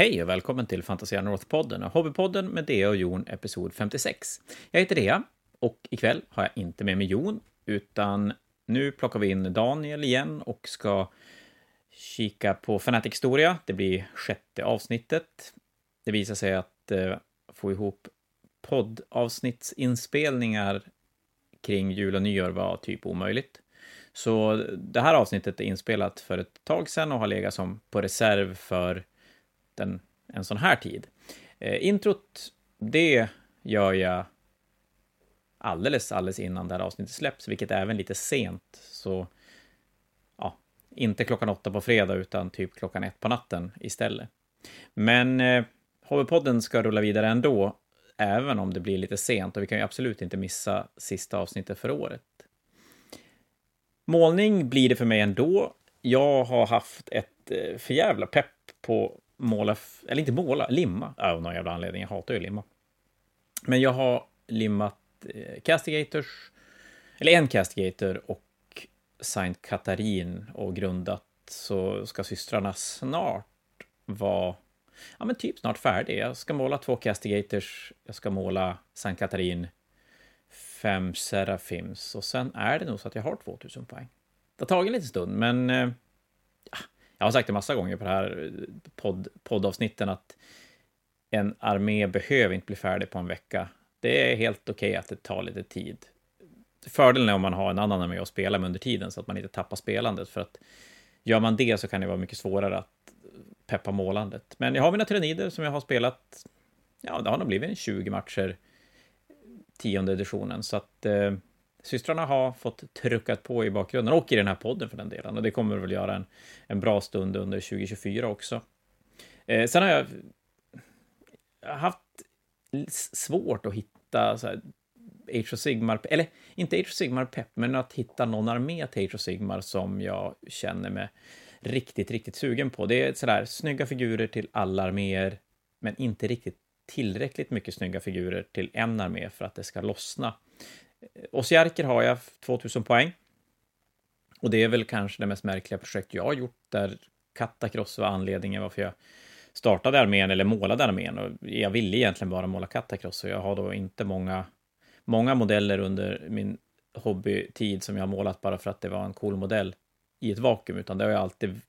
Hej och välkommen till Fantasia North-podden och Hobbypodden med Dea och Jon, episod 56. Jag heter Dea och ikväll har jag inte med mig Jon, utan nu plockar vi in Daniel igen och ska kika på Fanatic Historia. Det blir sjätte avsnittet. Det visar sig att eh, få ihop poddavsnittsinspelningar kring jul och nyår var typ omöjligt. Så det här avsnittet är inspelat för ett tag sedan och har legat som på reserv för den, en sån här tid. Eh, introt, det gör jag alldeles, alldeles innan det här avsnittet släpps, vilket är även lite sent. Så ja, inte klockan åtta på fredag, utan typ klockan ett på natten istället. Men eh, HV-podden ska rulla vidare ändå, även om det blir lite sent och vi kan ju absolut inte missa sista avsnittet för året. Målning blir det för mig ändå. Jag har haft ett eh, förjävla pepp på måla, eller inte måla, limma. Av någon jävla anledning, jag hatar ju limma. Men jag har limmat eh, Castigators, eller en Castigator och Saint Katarin och grundat så ska systrarna snart vara, ja men typ snart färdig. Jag ska måla två Castigators, jag ska måla Saint Katarin, fem Serafims och sen är det nog så att jag har 2000 poäng. Det har tagit en liten stund, men eh, ah, jag har sagt det massa gånger på det här eh, podd, poddavsnitten att en armé behöver inte bli färdig på en vecka. Det är helt okej okay att det tar lite tid. Fördelen är om man har en annan armé att spela med under tiden så att man inte tappar spelandet. För att gör man det så kan det vara mycket svårare att peppa målandet. Men jag har mina tyrannider som jag har spelat, ja, det har nog blivit 20 matcher tionde editionen. Så att eh, systrarna har fått tryckat på i bakgrunden och i den här podden för den delen. Och det kommer väl göra en, en bra stund under 2024 också. Eh, sen har jag haft svårt att hitta så här, Age of Sigmar, eller inte Age of Sigmar pepp, men att hitta någon armé till Age of Sigmar som jag känner mig riktigt, riktigt sugen på. Det är sådär snygga figurer till alla arméer, men inte riktigt tillräckligt mycket snygga figurer till en armé för att det ska lossna. Osiarker har jag 2000 poäng. Och det är väl kanske det mest märkliga projekt jag har gjort, där Katakross var anledningen varför jag startade armén, eller målade armén. Och jag ville egentligen bara måla Katakross, och jag har då inte många, många modeller under min hobbytid som jag har målat bara för att det var en cool modell i ett vakuum, utan det har jag alltid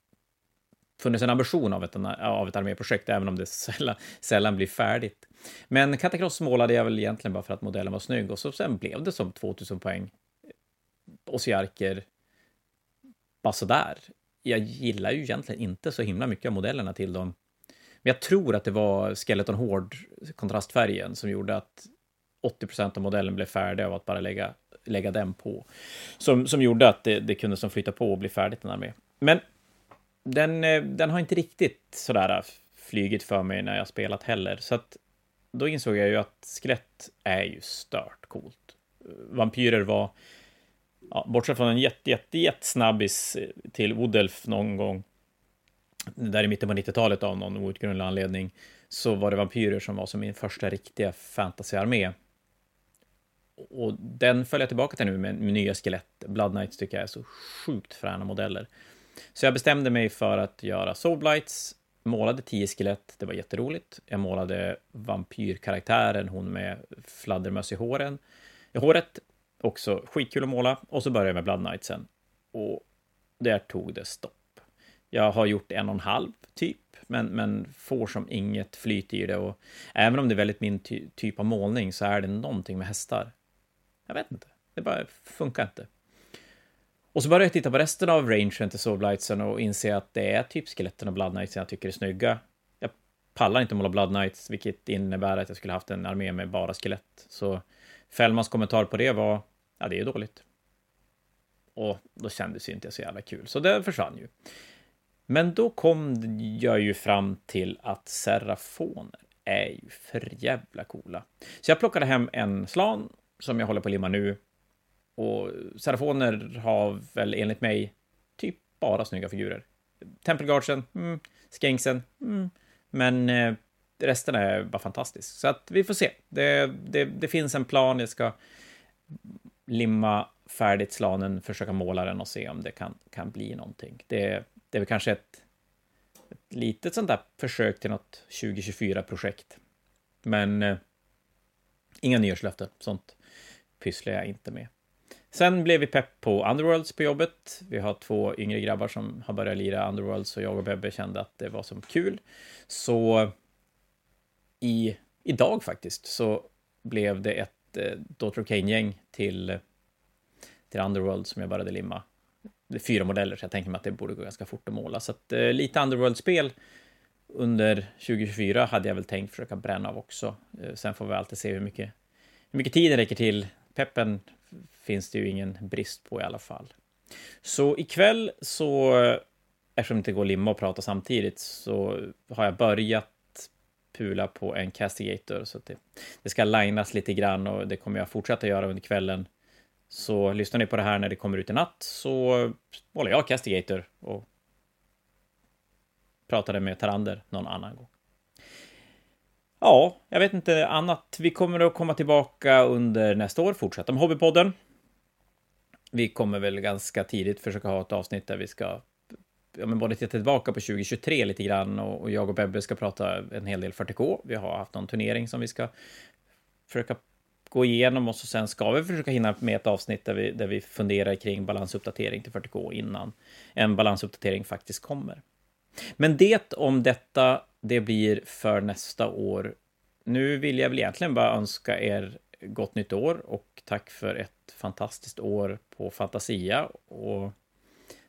funnits en ambition av ett, av ett arméprojekt, även om det sällan, sällan blir färdigt. Men Catacross målade jag väl egentligen bara för att modellen var snygg och så sen blev det som 2000 poäng. Osiarker, bara sådär. Jag gillar ju egentligen inte så himla mycket av modellerna till dem. Men jag tror att det var Skeleton Hård, kontrastfärgen, som gjorde att 80% av modellen blev färdig av att bara lägga, lägga den på. Som, som gjorde att det, det kunde som flytta på och bli färdigt den armé. Men den, eh, den har inte riktigt sådär eh, flygit för mig när jag spelat heller. Så att då insåg jag ju att skelett är ju stört coolt. Vampyrer var, ja, bortsett från en jätte, jätte, jättesnabbis eh, till Woodelf någon gång, där i mitten på 90-talet av någon outgrundlig anledning, så var det vampyrer som var som min första riktiga fantasyarmé. Och den följer jag tillbaka till nu med, med nya skelett. Blood Knights tycker jag är så sjukt fräna modeller. Så jag bestämde mig för att göra Soulblights, målade tio skelett, det var jätteroligt. Jag målade vampyrkaraktären, hon med fladdermöss i håren, i håret, också skitkul att måla. Och så började jag med Blood Knightsen. Och där tog det stopp. Jag har gjort en och en halv, typ, men, men får som inget flyt i det. Och även om det är väldigt min ty typ av målning så är det någonting med hästar. Jag vet inte, det bara funkar inte. Och så började jag titta på resten av rangen till Soulblightsen och inse att det är typ skeletten och Blood Knights jag tycker är snygga. Jag pallar inte måla Blood Knights, vilket innebär att jag skulle haft en armé med bara skelett. Så Fällmans kommentar på det var, ja det är dåligt. Och då kändes ju inte så jävla kul, så det försvann ju. Men då kom jag ju fram till att Serafoner är ju för jävla coola. Så jag plockade hem en slan som jag håller på att limma nu och Serafoner har väl enligt mig typ bara snygga figurer. Tempelguardsen, mm, Skänksen, mm, men eh, resten är bara fantastiskt. Så att vi får se. Det, det, det finns en plan, jag ska limma färdigt slanen, försöka måla den och se om det kan, kan bli någonting. Det, det är väl kanske ett, ett litet sånt där försök till något 2024-projekt. Men eh, inga nyårslöften, sånt pysslar jag inte med. Sen blev vi pepp på Underworlds på jobbet. Vi har två yngre grabbar som har börjat lira Underworlds och jag och Bebbe kände att det var som kul. Så i, idag faktiskt så blev det ett eh, Daughter of Cain-gäng till, till Underworld som jag började limma. Det är fyra modeller, så jag tänker mig att det borde gå ganska fort att måla. Så att, eh, lite Underworld-spel under 2024 hade jag väl tänkt försöka bränna av också. Eh, sen får vi alltid se hur mycket, hur mycket tiden räcker till. Peppen finns det ju ingen brist på i alla fall. Så ikväll så, eftersom det inte går att limma och prata samtidigt, så har jag börjat pula på en castigator. Så det, det ska linas lite grann och det kommer jag fortsätta göra under kvällen. Så lyssnar ni på det här när det kommer ut i natt så håller jag castigator och pratade med Tarander någon annan gång. Ja, jag vet inte annat. Vi kommer att komma tillbaka under nästa år, fortsätta med Hobbypodden. Vi kommer väl ganska tidigt försöka ha ett avsnitt där vi ska ja, men både titta tillbaka på 2023 lite grann och, och jag och Bebbe ska prata en hel del 40K. Vi har haft någon turnering som vi ska försöka gå igenom och så sen ska vi försöka hinna med ett avsnitt där vi, där vi funderar kring balansuppdatering till 40K innan en balansuppdatering faktiskt kommer. Men det om detta, det blir för nästa år. Nu vill jag väl egentligen bara önska er gott nytt år och tack för ett fantastiskt år på Fantasia och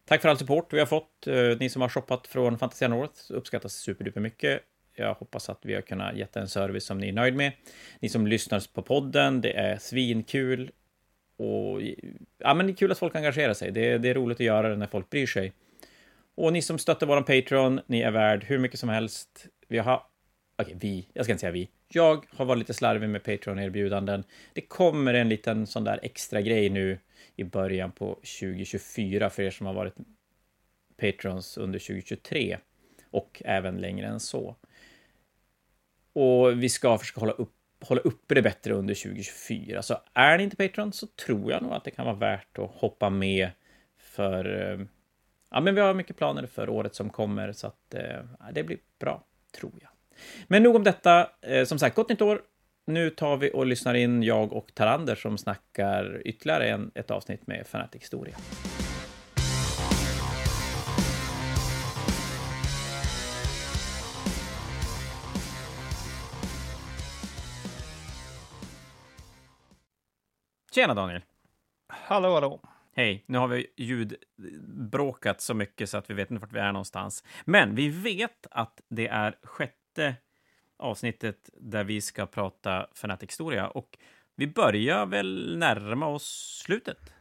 tack för all support vi har fått. Eh, ni som har shoppat från Fantasia North uppskattas superduper mycket. Jag hoppas att vi har kunnat ge en service som ni är nöjd med. Ni som lyssnar på podden, det är svinkul. Och ja, men det är kul att folk engagerar sig. Det är, det är roligt att göra det när folk bryr sig. Och ni som stöttar våran Patreon, ni är värd hur mycket som helst. Vi har... Okej, vi. Jag ska inte säga vi. Jag har varit lite slarvig med Patreon-erbjudanden. Det kommer en liten sån där extra grej nu i början på 2024 för er som har varit Patrons under 2023 och även längre än så. Och vi ska försöka hålla, upp, hålla uppe det bättre under 2024. Så är ni inte Patreon så tror jag nog att det kan vara värt att hoppa med för eh, ja, men vi har mycket planer för året som kommer så att eh, det blir bra, tror jag. Men nog om detta. Eh, som sagt, gott nytt år. Nu tar vi och lyssnar in jag och Tarander som snackar ytterligare en, ett avsnitt med Fanatic Historia. Tjena Daniel! Hallå, hallå! Hej, nu har vi ljudbråkat så mycket så att vi vet inte vart vi är någonstans. Men vi vet att det är sjätte avsnittet där vi ska prata Fanatic-historia och vi börjar väl närma oss slutet.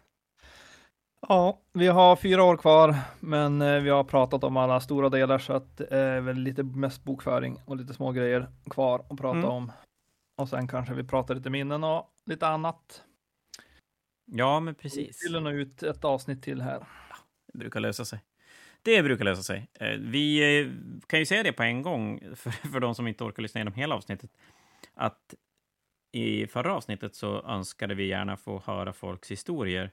Ja, vi har fyra år kvar, men eh, vi har pratat om alla stora delar så att det är väl lite mest bokföring och lite små grejer kvar att prata mm. om. Och sen kanske vi pratar lite minnen och lite annat. Ja, men precis. Vi fyller nog ut ett avsnitt till här. Ja, det brukar lösa sig. Det brukar lösa sig. Eh, vi eh, kan ju säga det på en gång, för, för de som inte orkar lyssna igenom hela avsnittet, att i förra avsnittet så önskade vi gärna få höra folks historier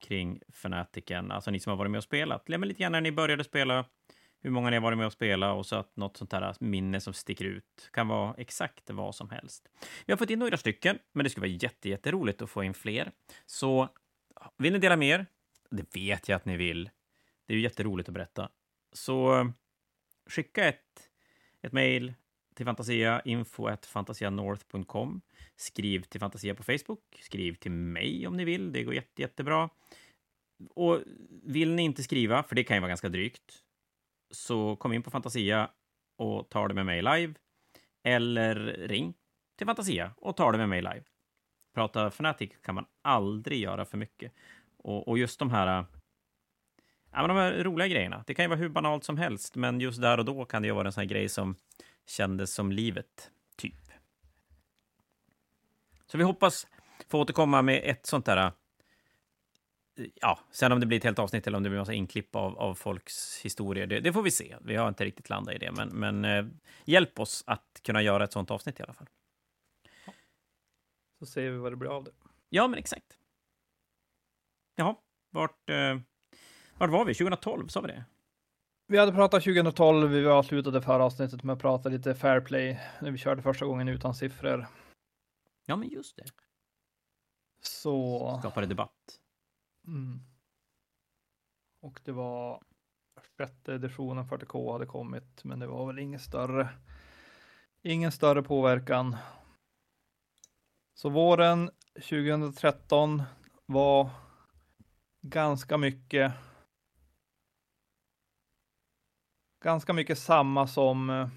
kring Fanatiken, alltså ni som har varit med och spelat. Lämna lite grann när ni började spela, hur många ni har varit med och spela och så att något sånt här minne som sticker ut kan vara exakt vad som helst. Vi har fått in några stycken, men det skulle vara jätte, jätteroligt att få in fler. Så vill ni dela med er? Det vet jag att ni vill. Det är ju jätteroligt att berätta. Så skicka ett, ett mejl till Fantasia, info.fantasianorth.com. Skriv till Fantasia på Facebook. Skriv till mig om ni vill. Det går jätte, jättebra. Och vill ni inte skriva, för det kan ju vara ganska drygt, så kom in på Fantasia och ta det med mig live. Eller ring till Fantasia och ta det med mig live. Prata Fnatic kan man aldrig göra för mycket. Och, och just de här, ja, men de här roliga grejerna. Det kan ju vara hur banalt som helst, men just där och då kan det ju vara en sån här grej som kändes som livet, typ. Så vi hoppas få återkomma med ett sånt där ja, sen om det blir ett helt avsnitt eller om det blir massa inklipp av, av folks historier, det, det, får vi se. Vi har inte riktigt landat i det, men, men eh, hjälp oss att kunna göra ett sånt avsnitt i alla fall. Ja. Så ser vi vad det blir av det. Ja, men exakt. Jaha, vart, eh, vart var vi? 2012, sa vi det? Vi hade pratat 2012, vi avslutade förra avsnittet med att prata lite fair play när vi körde första gången utan siffror. Ja, men just det. Så... Skapade debatt. Mm. Och det var sjätte editionen 40K hade kommit, men det var väl ingen större, ingen större påverkan. Så våren 2013 var ganska mycket ganska mycket samma som eh,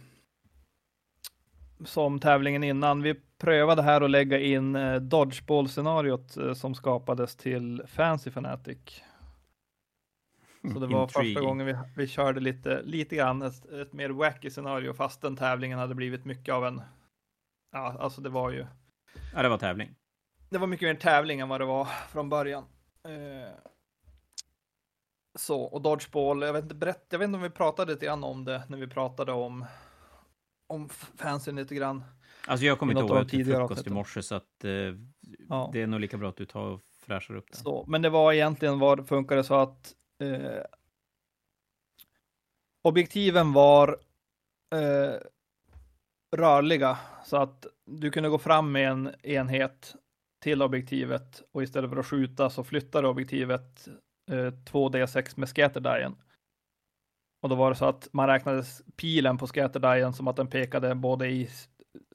som tävlingen innan. Vi prövade här att lägga in eh, dodgeball-scenariot eh, som skapades till Fancy Fanatic. Så det var Intriguing. första gången vi, vi körde lite, lite grann ett, ett mer wacky scenario fast den tävlingen hade blivit mycket av en, ja alltså det var ju, Ja, det var tävling. det var mycket mer tävling än vad det var från början. Eh, så, och dodgeball, jag vet inte, berätt, jag vet inte om vi pratade lite grann om det när vi pratade om, om fansen lite grann. Alltså jag kommer inte ihåg de till frukost i morse, så att eh, Ja. det är nog lika bra att du tar och fräschar upp det. Så, men det var egentligen vad funkade så att eh, objektiven var eh, rörliga så att du kunde gå fram med en enhet till objektivet och istället för att skjuta så flyttade objektivet eh, 2D6 med scatterdian. Och då var det så att man räknade pilen på scatterdian som att den pekade både i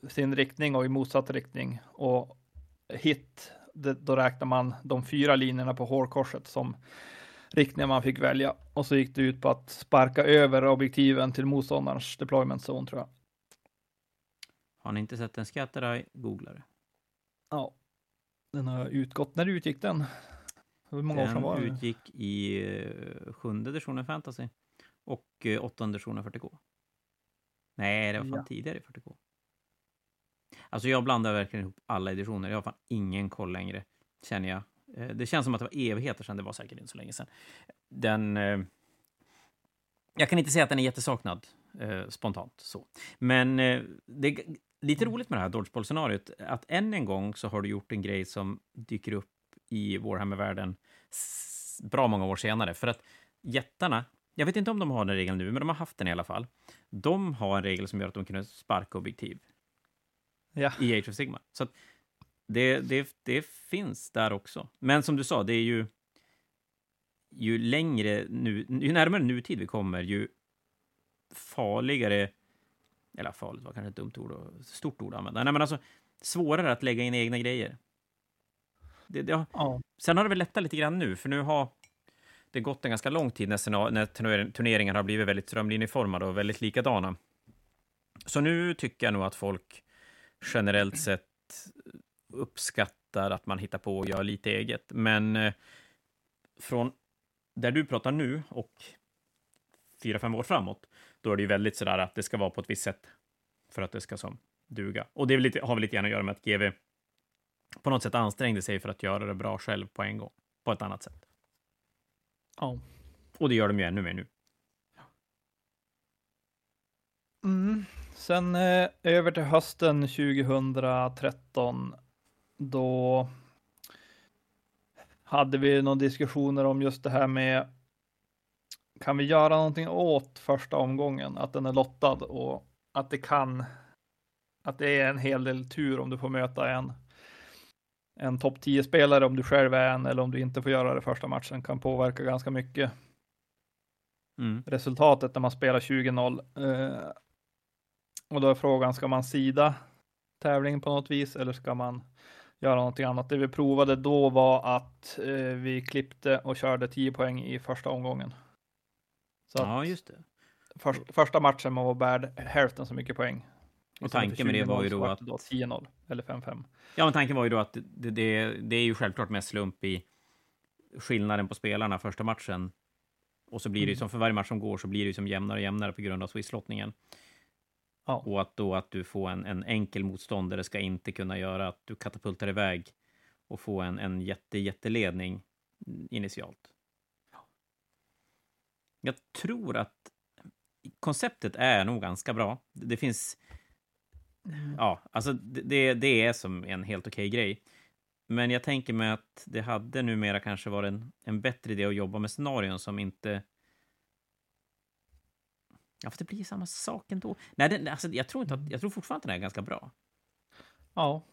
sin riktning och i motsatt riktning. Och hit, det, då räknar man de fyra linjerna på hårkorset som riktningar man fick välja. Och så gick det ut på att sparka över objektiven till motståndarens deployment zone tror jag. Har ni inte sett en Scattereye, googla det. Ja, den har utgått. När utgick den? Hur många år sedan var Den det? utgick i eh, sjunde editionen Fantasy och eh, åttonde editionen 40K. Nej, det var fan Ja. tidigare i 40K. Alltså jag blandar verkligen ihop alla editioner. Jag har fan ingen koll längre, känner jag. Eh, det känns som att det var evigheter sedan. Det var säkert inte så länge sedan. Den... Eh, jag kan inte säga att den är jättesaknad eh, spontant så. Men det är lite roligt med det här Dodgeball-scenariot. Att än en gång så har du gjort en grej som dyker upp i Warhammer-världen bra många år senare. För att jättarna, jag vet inte om de har den regeln nu, men de har haft den i alla fall. De har en regel som gör att de kan sparka objektiv Ja, i Age of Sigma. Så det, det, det finns där också. Men som du sa, det är ju ju längre nu, ju närmare nutid vi kommer, ju farligare, eller farligt var kanske ett dumt ord, och stort ord att använda. Nej, men alltså svårare att lägga in egna grejer. Det, det har, ja, Sen har det väl lättat lite grann nu, för nu har det gått en ganska lång tid när, när turner- turneringar har blivit väldigt strömlinjeformade och väldigt likadana. Så nu tycker jag nog att folk generellt sett uppskattar att man hittar på och gör lite eget. Men eh, från där du pratar nu och fyra, fem år framåt, då är det ju väldigt sådär att det ska vara på ett visst sätt för att det ska som duga. Och det lite, har väl lite grann att göra med att GV på något sätt ansträngde sig för att göra det bra själv på en gång, på ett annat sätt. ja. Och det gör de ju ännu mer nu. Mm. Sen eh, över till hösten 2013. Då hade vi några diskussioner om just det här med kan vi göra någonting åt första omgången? Att den är lottad och att det kan att det är en hel del tur om du får möta en en topp 10 spelare om du själv är en eller om du inte får göra det första matchen kan påverka ganska mycket Mm. resultatet när man spelar 20-0. Eh, och då är frågan, ska man sida tävlingen på något vis eller ska man göra någonting annat? Det vi provade då var att eh, vi klippte och körde 10 poäng i första omgången. Så Ja, just det. först, första matchen man var värd hälften så mycket poäng. Och tanken med det var ju 20-0 så då att... det då 10-0 eller 5-5. Ja, men tanken var ju då att det, det, det är ju självklart mest slump i skillnaden på spelarna första matchen. Och så blir det ju Mm. som för varje match som går så blir det ju som jämnare och jämnare på grund av swisslottningen. Ja. Och att då att du får en, en enkel motståndare ska inte kunna göra att du katapultar iväg och få en, en jätte, jätteledning initialt. Jag tror att konceptet är nog ganska bra. Det finns ja, alltså det, det, är som en helt okej grej. Men jag tänker mig att det hade numera kanske varit en, en bättre idé att jobba med scenarion som inte Ja, för det blir samma sak ändå. Nej, det, alltså, jag, tror inte att, jag tror fortfarande att den är ganska bra. Ja.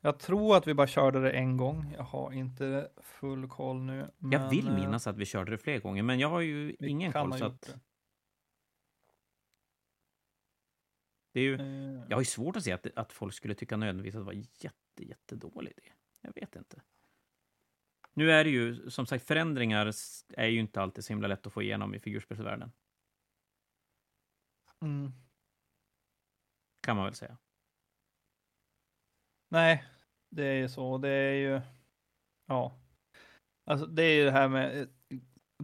Jag tror att vi bara körde det en gång. Jag har inte full koll nu. jag vill men, eh, minnas att vi körde det fler gånger, men jag har ju vi ingen koll. Så att det. det är ju, Eh, jag har ju svårt att se att, att folk skulle tycka nödvändigtvis att det var jätte, jättedålig idé. Jag vet inte. Nu är det ju, som sagt, förändringar är ju inte alltid så himla lätt att få igenom i figurspelsvärlden, mm. kan man väl säga. Nej, det är ju så. Det är ju, ja. Alltså det är ju det här med, eh,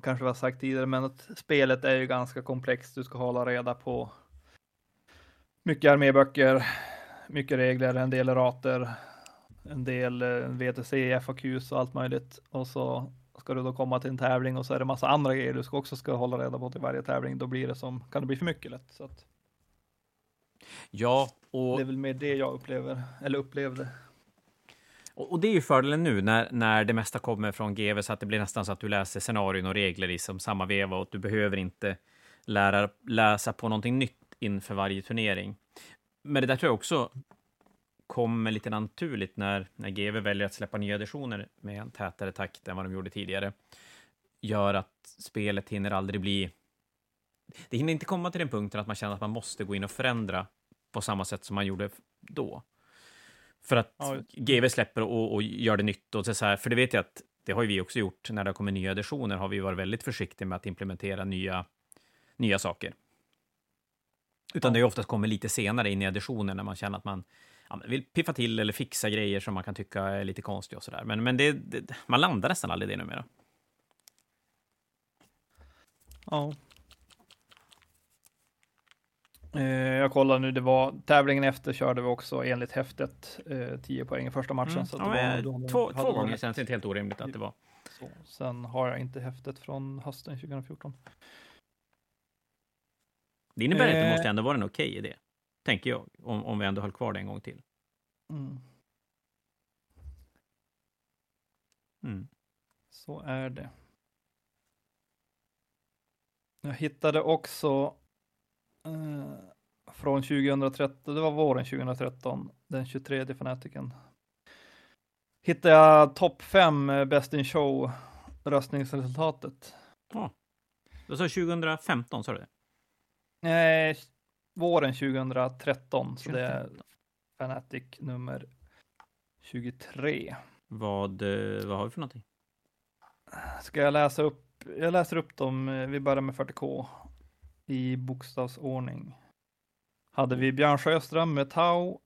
kanske vi har sagt tidigare, men att spelet är ju ganska komplext. Du ska hålla reda på mycket arméböcker, mycket regler, en del rater, en del eh, VTC, FAQs och allt möjligt. Och så ska du då komma till en tävling och så är det massa andra grejer du ska också ska hålla reda på till varje tävling. Då blir det som, kan det bli för mycket lätt. Så att Ja, och det är väl mer det jag upplever, eller upplevde. Och, det är ju fördelen nu när, när det mesta kommer från GW så att det blir nästan så att du läser scenarion och regler i som samma veva och du behöver inte lära, läsa på någonting nytt inför varje turnering. Men det där tror jag också kommer lite naturligt när, när GW väljer att släppa nya editioner med en tätare takt än vad de gjorde tidigare. Gör att spelet hinner aldrig bli... Det hinner inte komma till den punkten att man känner att man måste gå in och förändra på samma sätt som man gjorde då. För att Ja. GW släpper och, och gör det nytt. Och så här, för det vet jag att det har ju vi också gjort. När det har kommit nya editioner har vi varit väldigt försiktiga med att implementera nya, nya saker. Utan Ja. det är oftast kommer lite senare in i editionen när man känner att man ja, vill piffa till eller fixa grejer som man kan tycka är lite konstiga och sådär. Men, men det, det, man landar nästan aldrig i det numera. Ja. Eh, jag kollar nu, det var tävlingen efter körde vi också enligt häftet eh, 10 poäng i första matchen. Mm. Så att Ja, var, då- två två gånger varit känns inte helt orimligt att det var. så. Sen har jag inte häftet från hösten 2014. Det innebär inte, det Eh. måste ändå vara en okej idé. Tänker jag, om, om vi ändå höll kvar det en gång till. Mm. Mm. Så är det. Jag hittade också eh, från 2013, det var våren 2013, den 23 fanatiken. Hittade jag topp 5 Best in Show röstningsresultatet. Då sa 2015, sa du det? Nej, våren 2013, så det är 2015. Fanatic nummer 23. Vad, eh, vad har vi för någonting? Ska jag läsa upp? Jag läser upp dem. eh, Vi börjar med 40K i bokstavsordning. Hade vi Björn Sjöström med Tau,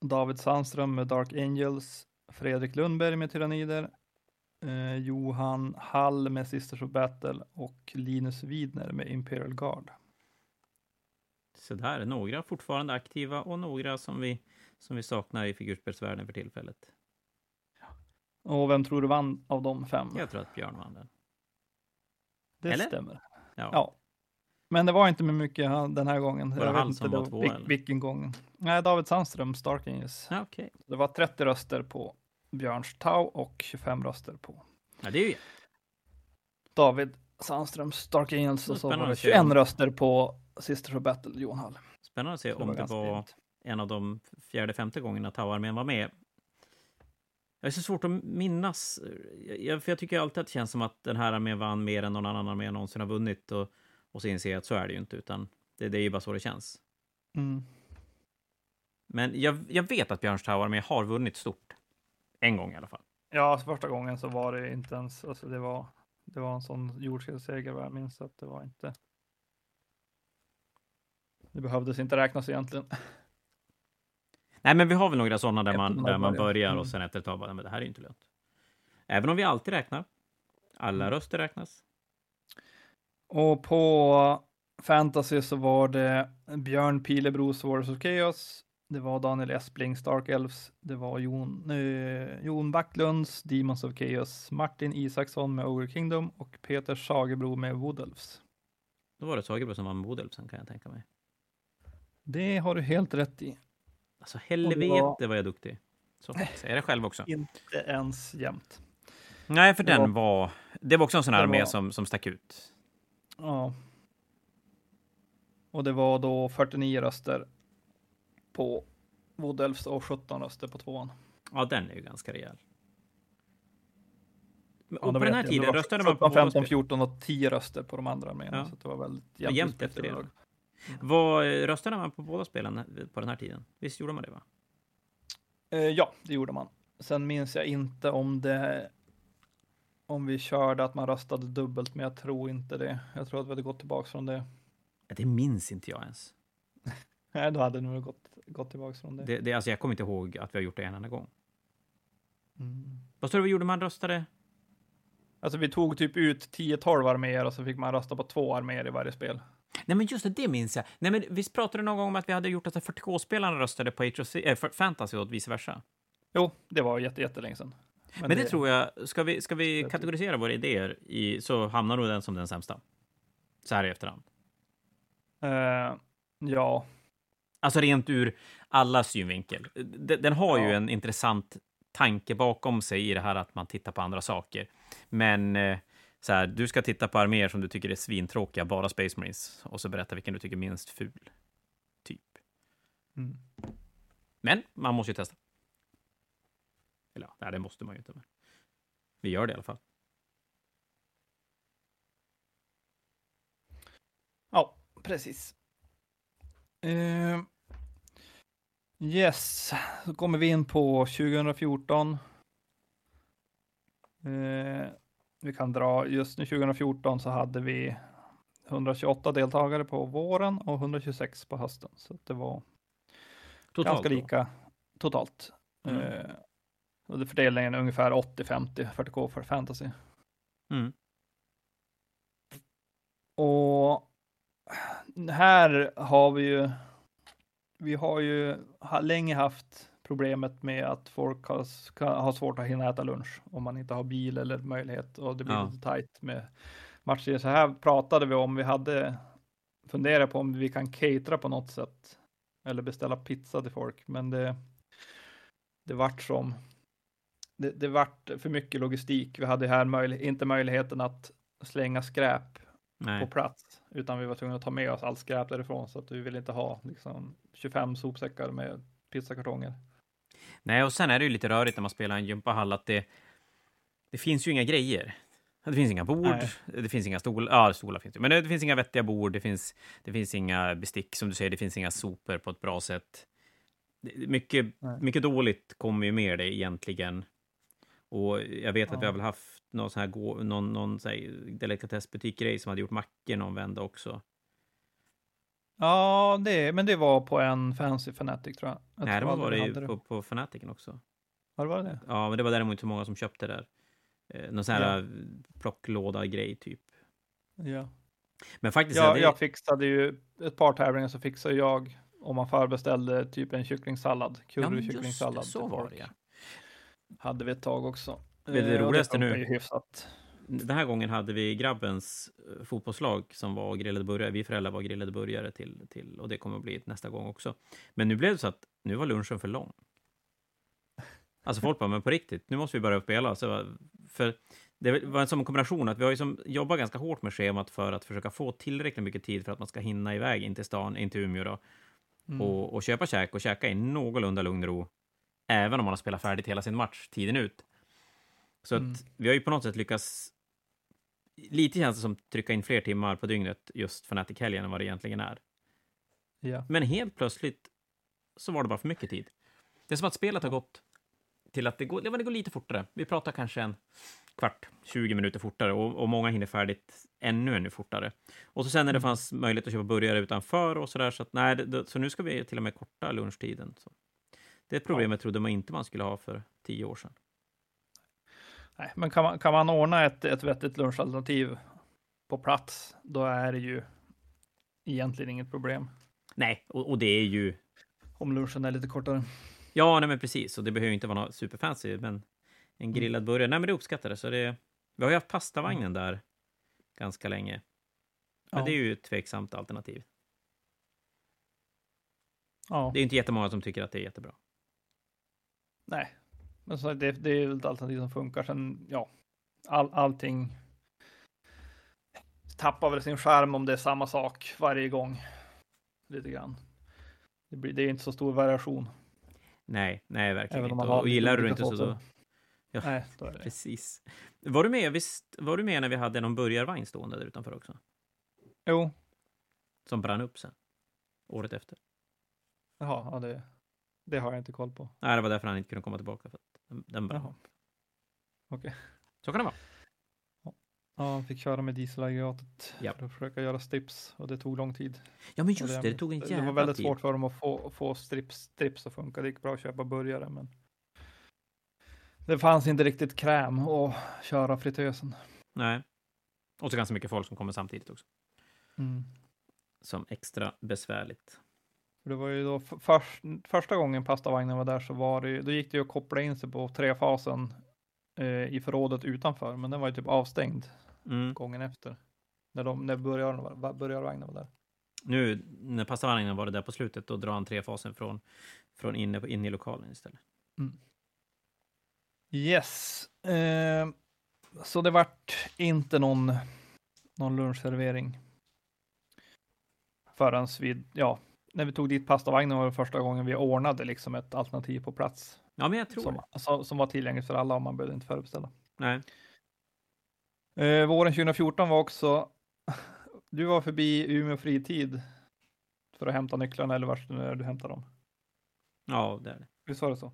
David Sandström med Dark Angels, Fredrik Lundberg med Tyrannider, eh, Johan Hall med Sisters of Battle och Linus Widner med Imperial Guard. Så där, några fortfarande aktiva och några som vi, som vi saknar i figurspelsvärlden för tillfället. Och vem tror du vann av de fem? Jag tror att Björn vann den. det eller? stämmer. Ja. Ja. Men det var inte med mycket den här gången. Var det han som var två, vil- eller? vilken gång. Nej, David Sandström, Stark Angels. Ja, okej. Det var 30 röster på Björns Tau och 25 röster på Ja, det är ju David Sandström, Stark Angels och så var det att se 21 om- röster på Sisters of Battle, Johan Hall. spännande att se om det var jämnt. en av de fjärde, femte gångerna Tau-armén var med. Jag är så svårt att minnas, jag, för jag tycker alltid att det känns som att den här armén vann mer än någon annan armé någonsin har vunnit. Och, och så inser jag att så är det ju inte, utan det, det är ju bara så det känns. Mm. Men jag, jag vet att Björns Tau-armé har vunnit stort. En gång i alla fall. Ja, första gången så var det inte ens, alltså det var, det var en sån jordskredsseger vad jag minns att det var inte. Det behövdes inte räknas egentligen. Nej, men vi har väl några sådana där man, där man börjar. börjar Mm. och sen efter ett tag bara, men det här är inte lönt. Även om vi alltid räknar. Alla Mm. röster räknas. Och på fantasy så var det Björn Pilebro Swords of Chaos. Det var Daniel Espling Stark Elves. Det var Jon, eh, Jon Backlunds Demons of Chaos. Martin Isaksson med Ogre Kingdom och Peter Sagebro med Wood Elves. Då var det Sagebro som vann Bodelsen kan jag tänka mig. Det har du helt rätt i. Alltså helvete var- vad jag är duktig. Så säger det själv också. Inte ens jämnt. Nej, för Det den var... Det var också en sån här armé var- som, som stack ut. Ja. Och det var då 49 röster på Wodelfs och 17 röster på tvåan. Ja, den är ju ganska rejäl. Ja, Och på den här tiden var röstade man på 17, båda 15, spel. 14 och 10 röster på de andra arméerna. Ja. Så det var väldigt jämnt jämnt efter det. Vad eh, röstade man på båda spelen på den här tiden? Visst gjorde man det? va? Eh, ja, det gjorde man. Sen minns jag inte om det om vi körde att man röstade dubbelt, men jag tror inte det. Jag tror att vi hade gått tillbaks från det. Det minns inte jag ens. Nej, då hade nog gått, gått tillbaks från det. Det, det, alltså jag kommer inte ihåg att vi har gjort det en enda gång. Mm. Vad står det vi gjorde man röstade? Alltså vi tog typ ut 10-12 arméer och så fick man rösta på två arméer i varje spel. Nej, men just det, det minns jag. Nej, men visst pratade du någon gång om att vi hade gjort att 40K-spelarna röstade på HOC, äh, för Fantasy och vice versa? Jo, det var jätte, jättelänge sedan. Men, det, tror jag, ska vi, ska vi kategorisera våra idéer i, så hamnar nog den som den sämsta. Så här i efterhand. Eh, ja, Alltså rent ur alla synvinkel. Den, den har ju Ja. en intressant tanke bakom sig i det här att man tittar på andra saker. Men eh, så här, du ska titta på arméer som du tycker är svintråkiga, bara Space Marines, och så berätta vilken du tycker är minst ful. Typ. mm. Men man måste ju testa. Eller ja, det måste man ju inte. Men vi gör det i alla fall. ja precis. Eh, yes, så kommer vi in på 2014. Eh, vi kan dra, just nu 2014 så hade vi 128 deltagare på våren och 126 på hösten. Så det var Totalt ganska då. lika totalt. Mm. Eh, och det fördelningen är ungefär 80-50 40K för fantasy. Mm. Och här har vi ju, vi har ju länge haft problemet med att folk har, har svårt att hinna äta lunch om man inte har bil eller möjlighet och det blir Ja. lite tajt med matcher. Så här pratade vi om, vi hade funderat på om vi kan catera på något sätt eller beställa pizza till folk, men det, det vart som det, det vart för mycket logistik. Vi hade här möjlig, inte möjligheten att slänga skräp på Nej. plats, utan vi var tvungna att ta med oss allt skräp därifrån så att vi ville inte ha liksom 25 sopsäckar med pizzakartonger. Nej, och sen är det ju lite rörigt när man spelar en gympahall att det, det finns ju inga grejer. Det finns inga bord, Nej. det finns inga stolar, ja stolar finns det, men det finns inga vettiga bord, det finns, det finns inga bestick, som du säger, det finns inga sopor på ett bra sätt. Mycket, Nej. mycket dåligt kommer ju med det egentligen. Och jag vet att vi Ja. har väl haft någon sån här, gå, någon, någon så här delikatessbutik-grej som hade gjort mackor någon vända också. Ja, det, men det var på en Fancy Fanatic tror jag. jag Nej, det tror var aldrig det ju på, på Fanaticen också. Har det varit det? Ja, men det var däremot inte så många som köpte det där. Eh, någon sån här Ja. plocklåda-grej typ. Ja. Men faktiskt, Jag, det, jag fixade ju ett par tävlingar så fixade jag om man förbeställde typ en kycklingsallad, ja, men just currykycklingsallad. det, så var det ja. Hade vi ett tag också. Det Eh, och roligaste nu- Hyfsat. Den här gången hade vi grabbens eh, fotbollslag som var grillade burgare. Vi föräldrar var grillade burgare till, till och det kommer att bli nästa gång också. Men nu blev det så att nu var lunchen för lång. Alltså folk bara, men på riktigt, nu måste vi börja spela. Så, för det var en sån kombination att vi har ju som jobbat ganska hårt med schemat för att försöka få tillräckligt mycket tid för att man ska hinna iväg in till stan, in till Umeå då, Mm. och, och köpa käk och käka i någorlunda lugn och ro, även om man har spelat färdigt hela sin match tiden ut. Så Mm. att vi har ju på något sätt lyckats lite känns det som trycka in fler timmar på dygnet just Fnatic-helgen än vad det egentligen är. Ja. Men helt plötsligt så var det bara för mycket tid. Det är som att spelet har gått till att det går, ja, det går lite fortare. Vi pratar kanske en kvart, 20 minuter fortare och, och många hinner färdigt ännu, ännu fortare. Och så sen när det Mm. fanns möjlighet att köpa burgare utanför och så där, så att nej, det, så nu ska vi till och med korta lunchtiden. Så. Det är ett problem jag trodde man inte man skulle ha för tio år sedan. Nej, men kan man, kan man ordna ett, ett vettigt lunchalternativ på plats, då är det ju egentligen inget problem. Nej, och, och det är ju Om lunchen är lite kortare. Ja, nej men precis. Och det behöver inte vara något superfancy, men en grillad burgare, nej men det uppskattades. Så det, vi har ju haft pastavagnen där ganska länge. Men Ja. det är ju ett tveksamt alternativ. Ja, Det är inte jättemånga som tycker att det är jättebra. nej. Men så det, det är ett alternativ som funkar. Sen, ja, all, allting tappar väl sin skärm om det är samma sak varje gång. lite grann. Det, blir, det är inte så stor variation. Nej, nej, verkligen Även inte. Och lite gillar du inte så då... Ja. Nej, då är det. Precis. Var du med, visst, var du med när vi hade någon burgarvagn stående där utanför också? Jo, Som brann upp sen? Året efter? jaha, ja, det, det har jag inte koll på. Nej, det var därför han inte kunde komma tillbaka. För den, upp. Okej. Så kan det vara. Ja, han fick köra med dieselaggregatet Ja. för att försöka göra strips och det tog lång tid. Ja, men just det, det tog en det jävla var väldigt tid. svårt för dem att få, få strips, strips att funka. Det gick bra att köpa burgare, men det fanns inte riktigt kräm att köra fritösen. Nej. Och så ganska mycket folk som kommer samtidigt också. Mm. Som extra besvärligt. För Det var ju då f- först, första gången pastavagnen var där så var det, då gick det ju att koppla in sig på trefasen eh, i förrådet utanför, men den var ju typ avstängd Mm. gången efter. När, de, när burgaren var, va- burgarvagnen var där. Nu, när pastavagnen var det där på slutet, då drar han trefasen från, från inne, inne i lokalen istället. Yes. Eh, så det vart inte någon, någon lunchservering. Förrän vi, ja, när vi tog dit pastavagnen var det första gången vi ordnade liksom ett alternativ på plats. Ja, men jag tror Som, det. som, var tillgängligt för alla och man behövde inte förbeställa. Nej. Eh, våren 2014 var också, du var förbi Umeå fritid för att hämta nycklarna eller vart nu är du hämtar dem. Ja, det är det. Visst var det så?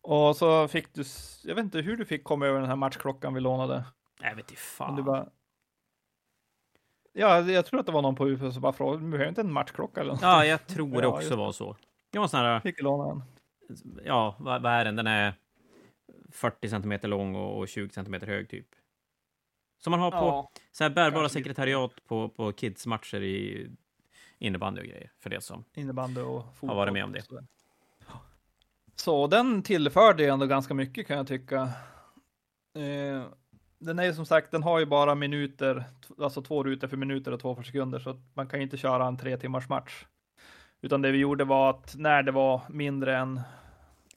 Och så fick du, jag vet inte hur du fick komma över den här matchklockan vi lånade. Jag vet inte Men fan. du bara... Ja, jag tror att det var någon på UF som bara frågade, du behöver inte en matchklocka eller något? Ja, jag tror det Ja, också just var så. Jag var sån här, Fick låna en. ja, vad, vad är den? Den är 40 centimeter lång och och 20 centimeter hög typ. Som man har på Ja, så här bärbara kanske sekretariat på, på kidsmatcher i innebandy och grejer. För det som. innebandy och fotboll. Har varit med om det. Så den tillförde ändå ganska mycket kan jag tycka. Eh, den är ju som sagt, den har ju bara minuter, alltså två rutor för minuter och två för sekunder, så man kan ju inte köra en tre timmars match. Utan det vi gjorde var att när det var mindre än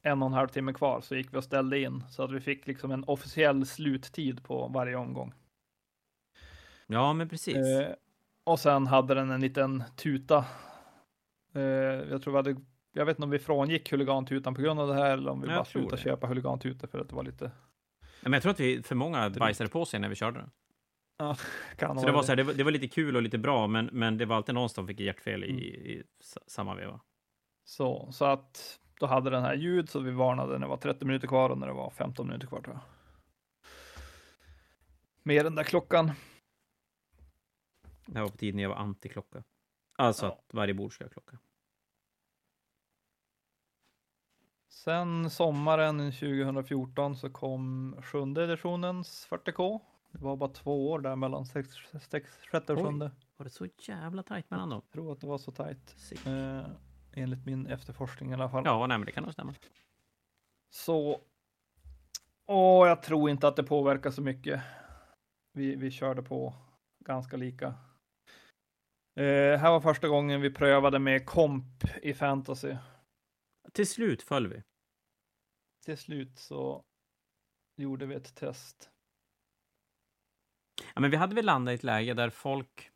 en och en halv timme kvar så gick vi och ställde in så att vi fick liksom en officiell sluttid på varje omgång. Ja, men precis. Eh, och sen hade den en liten tuta. Eh, jag tror vi hade, jag vet inte om vi frångick huligantutan på grund av det här eller om vi Jag bara slutade det. köpa huligantutor för att det var lite. Ja, men jag tror att vi för många bajsade på sig när vi körde den. Kan Så det var, så här, det, var, det var lite kul och lite bra, men, men det var alltid någon som fick hjärtfel i, Mm. i sa- samma veva. Så, så att då hade den här ljud så vi varnade när det var 30 minuter kvar och när det var 15 minuter kvar tror jag. Med den där klockan. Det var på tiden jag var antiklocka. Alltså Ja. att varje bord ska ha klocka. Sen sommaren 2014 så kom sjunde editionens 40K. Det var bara två år där mellan sex, sex, sjätte och Oj. sjunde. Var det så jävla tajt mellan dem? Jag tror att det var så tajt. Eh, enligt min efterforskning i alla fall. Ja, nej, men det kan nog stämma. Så. Och jag tror inte att det påverkar så mycket. Vi, vi körde på ganska lika. Eh, här var första gången vi prövade med komp i fantasy. Till slut föll vi. Till slut så gjorde vi ett test. Ja, men vi hade väl landat i ett läge där folk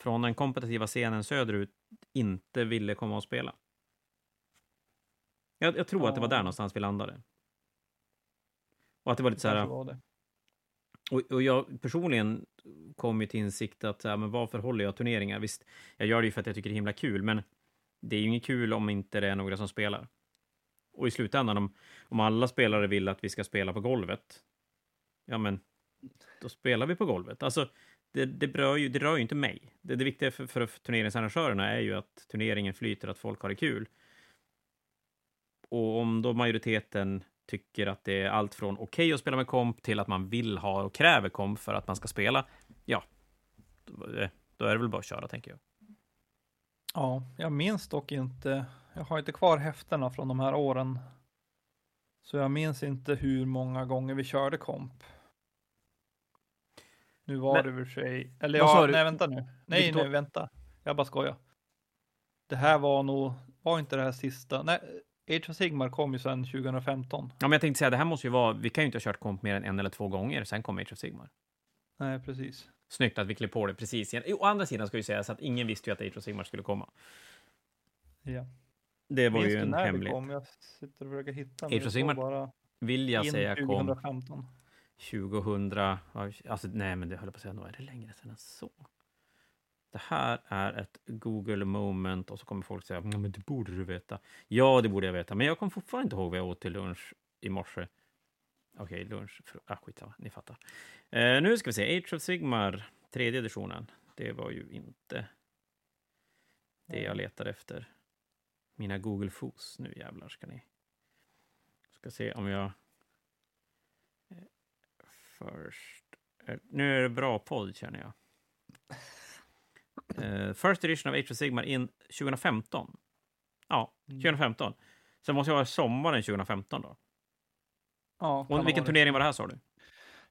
från den kompetitiva scenen söderut inte ville komma och spela. Jag, jag tror att det var där Ja. någonstans vi landade. Och att det var lite så här, och, och jag personligen kom ju till insikt att, ja, men varför håller jag turneringar? Visst, jag gör det ju för att jag tycker det är himla kul, men det är ju inget kul om inte det är några som spelar. Och i slutändan, om, om alla spelare vill att vi ska spela på golvet, ja men, då spelar vi på golvet. Alltså, det, det, rör, ju, det rör ju inte mig. Det, det viktiga för, för turneringsarrangörerna är ju att turneringen flyter, att folk har det kul. Och om då majoriteten tycker att det är allt från okej att spela med komp till att man vill ha och kräver komp för att man ska spela, ja, då, eh, då är det väl bara att köra, tänker jag. Ja, jag minns dock inte. Jag har inte kvar häftena från de här åren. Så jag minns inte hur många gånger vi körde komp. Nu var Men- det för sig, eller ja, nej vänta nu. Nej, Vilket år? nej, vänta. Jag bara skojar. Det här var nog, var inte det här sista? Nej, Age of Sigmar kom ju sedan 2015. Ja, men jag tänkte säga, det här måste ju vara, vi kan ju inte ha kört komp mer än en eller två gånger, sen kom Age of Sigmar. Nej, precis. Snyggt att vi klev på det precis igen. Å andra sidan ska ju sägas att ingen visste ju att Age of Sigmar skulle komma. Ja. Det var Minns ju en när hemlighet. kom? Jag sitter och försöker hitta. Age of Sigmar bara Vill jag säga kom 2015. 2000, alltså nej men det höll jag på att säga, nog är det längre sedan än så. Det här är ett Google moment och så kommer folk säga, men det borde du veta. Ja, det borde jag veta, men jag kommer fortfarande inte ihåg vad jag åt till lunch i morse. Okej, lunch, fru- ah, skitsamma, ni fattar. Eh, nu ska vi se, Age of Sigmar, tredje editionen. Det var ju inte det jag letade efter. Mina Google Fos, nu jävlar ska ni. Ska se om jag First... eh, Nu är det bra podd, känner jag. Eh, first edition of Age of Sigmar in 2015. Ja, Mm. 2015. Så det måste ju vara sommaren 2015 då. Ja, Och vilken turnering var det här, sa du?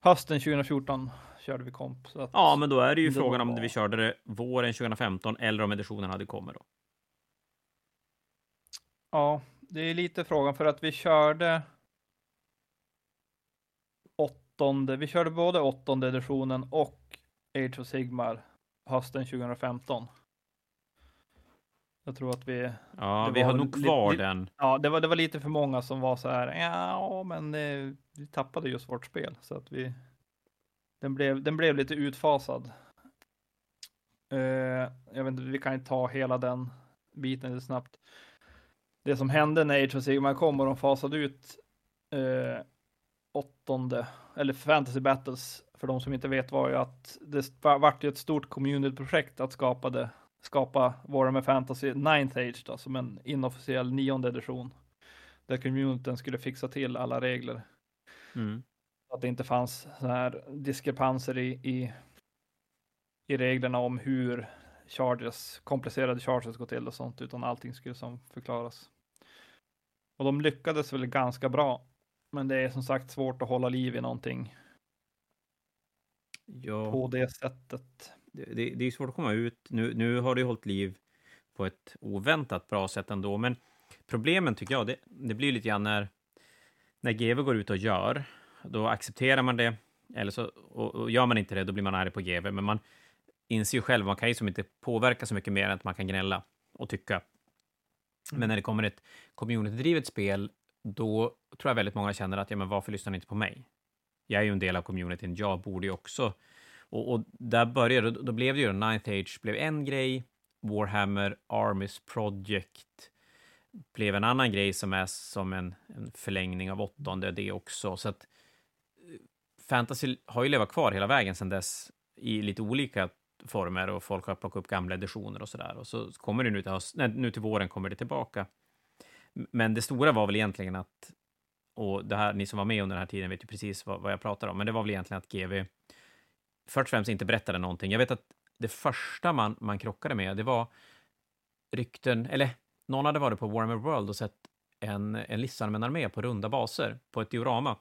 Hösten 2014 körde vi komp. Så Ja, men då är det ju frågan om var- vi körde det våren 2015 eller om editionen hade kommit då. ja, det är lite frågan för att vi körde åttonde. Vi körde både åttonde editionen och Age of Sigmar hösten 2015. Jag tror att vi, Ja, vi har nog kvar li- den. ja, det var, det var lite för många som var så här, ja, men eh, vi tappade just vårt spel så att vi, den blev, den blev lite utfasad. Eh, jag vet inte, vi kan ju ta hela den biten lite snabbt. Det som hände när Age of Sigmar kom och de fasade ut eh, åttonde, eller Fantasy Battles, för de som inte vet var ju att det var- vart ju ett stort community-projekt att skapa det skapa Warhammer Fantasy 9th Age då, som en inofficiell nionde edition. Där communityn skulle fixa till alla regler. Mm. Att det inte fanns så här diskrepanser i, i, i reglerna om hur charges, komplicerade charges går till och sånt, utan allting skulle som förklaras. Och de lyckades väl ganska bra. Men det är som sagt svårt att hålla liv i någonting Ja. på det sättet det, det, är svårt att komma ut. Nu, nu har det ju hållit liv på ett oväntat bra sätt ändå, men problemen tycker jag, det, det blir lite grann när, när GV går ut och gör, då accepterar man det, eller så, och, och gör man inte det, då blir man arg på GV, men man inser ju själv, man kan ju som inte påverka så mycket mer än att man kan gnälla och tycka. Men när det kommer ett community-drivet spel, då tror jag väldigt många känner att, ja men varför lyssnar ni inte på mig? Jag är ju en del av communityn, jag borde ju också och, och där började, då, då blev det ju Ninth Age blev en grej, Warhammer Armies Project blev en annan grej som är som en, en förlängning av åttonde, det också. Så att eh, fantasy har ju levat kvar hela vägen sedan dess i lite olika former och folk har plockat upp gamla editioner och sådär. Och så kommer det nu till, höst, nej, nu till våren kommer det tillbaka. Men det stora var väl egentligen att, och det här, ni som var med under den här tiden vet ju precis vad, vad jag pratar om, men det var väl egentligen att GV först och främst inte berättade någonting. Jag vet att det första man, man krockade med, det var rykten, eller någon hade varit på Warhammer World och sett en, en lista med en armé på runda baser på ett diorama.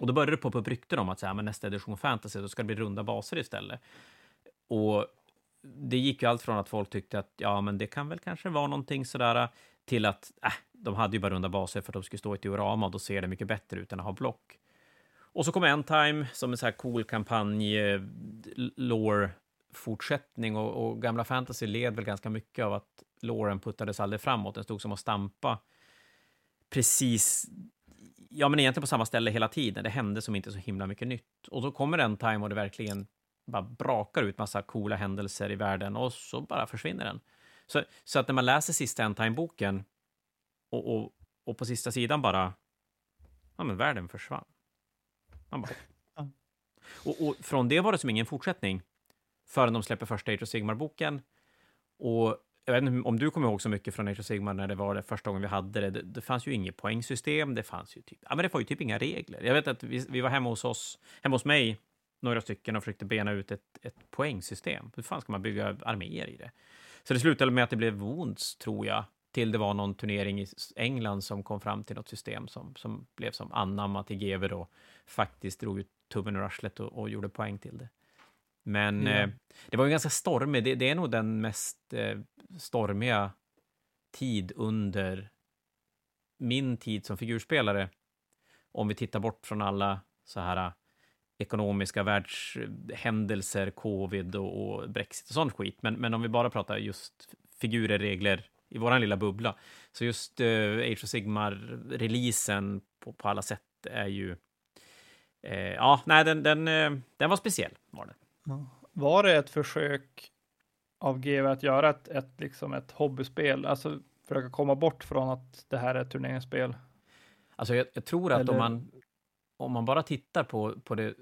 Och då började det poppa upp rykten om att så här, men nästa edition fantasy, då ska det bli runda baser istället. Och det gick ju allt från att folk tyckte att ja, men det kan väl kanske vara någonting sådär, till att äh, de hade ju bara runda baser för att de skulle stå i ett diorama och då ser det mycket bättre ut än att ha block. Och så kom Endtime som en så här cool kampanj-lore-fortsättning. Eh, och, och gamla fantasy led väl ganska mycket av att loren puttades aldrig framåt. Den stod som att stampa precis, ja men egentligen på samma ställe hela tiden. Det hände som inte så himla mycket nytt. Och då kommer en time och det verkligen bara brakar ut massa coola händelser i världen och så bara försvinner den. Så, så att när man läser sista Endtime-boken och, och, och på sista sidan bara, ja men världen försvann. Man bara, och, och från det var det som ingen fortsättning förrän de släpper första Age of Sigmar-boken. Och jag vet inte om du kommer ihåg så mycket från Age of Sigmar när det var det första gången vi hade det. Det, det fanns ju inget poängsystem, det fanns ju typ, ja men det var ju typ inga regler. Jag vet att vi, vi var hemma hos oss, hemma hos mig, några stycken och försökte bena ut ett, ett poängsystem. Hur fan ska man bygga arméer i det? Så det slutade med att det blev Wounds, tror jag, till det var någon turnering i England som kom fram till något system som, som blev som anamma till GW då, faktiskt drog ut tummen ur arslet och, och gjorde poäng till det. Men Ja. eh, det var ju ganska stormig, det, det är nog den mest eh, stormiga tid under min tid som figurspelare. Om vi tittar bort från alla så här eh, ekonomiska världshändelser, covid och, och Brexit och sånt skit. Men, men om vi bara pratar just figurer, regler, i vår lilla bubbla. Så just uh, Age of Sigmar-releasen på, på alla sätt är ju... Uh, ja, nej, den, den, uh, den var speciell, var det. Var det ett försök av GW att göra ett, ett, liksom ett hobbyspel, alltså försöka komma bort från att det här är ett turneringsspel? Alltså, jag, jag tror att Eller... om man om man bara tittar på, på det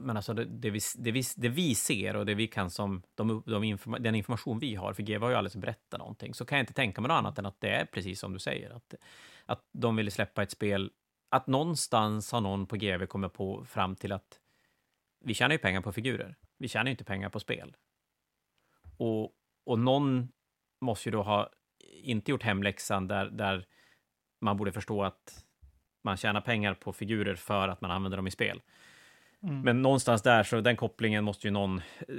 men alltså det, det, vi, det, vi, det vi ser och det vi kan som de, de informa, den information vi har, för GW har ju alldeles berättat någonting, så kan jag inte tänka mig något annat än att det är precis som du säger, att, att de ville släppa ett spel, att någonstans har någon på GW kommit på fram till att vi tjänar ju pengar på figurer, vi tjänar ju inte pengar på spel. Och, och någon måste ju då ha inte gjort hemläxan där, där man borde förstå att man tjänar pengar på figurer för att man använder dem i spel. Mm. Men någonstans där, så den kopplingen måste ju någon eh,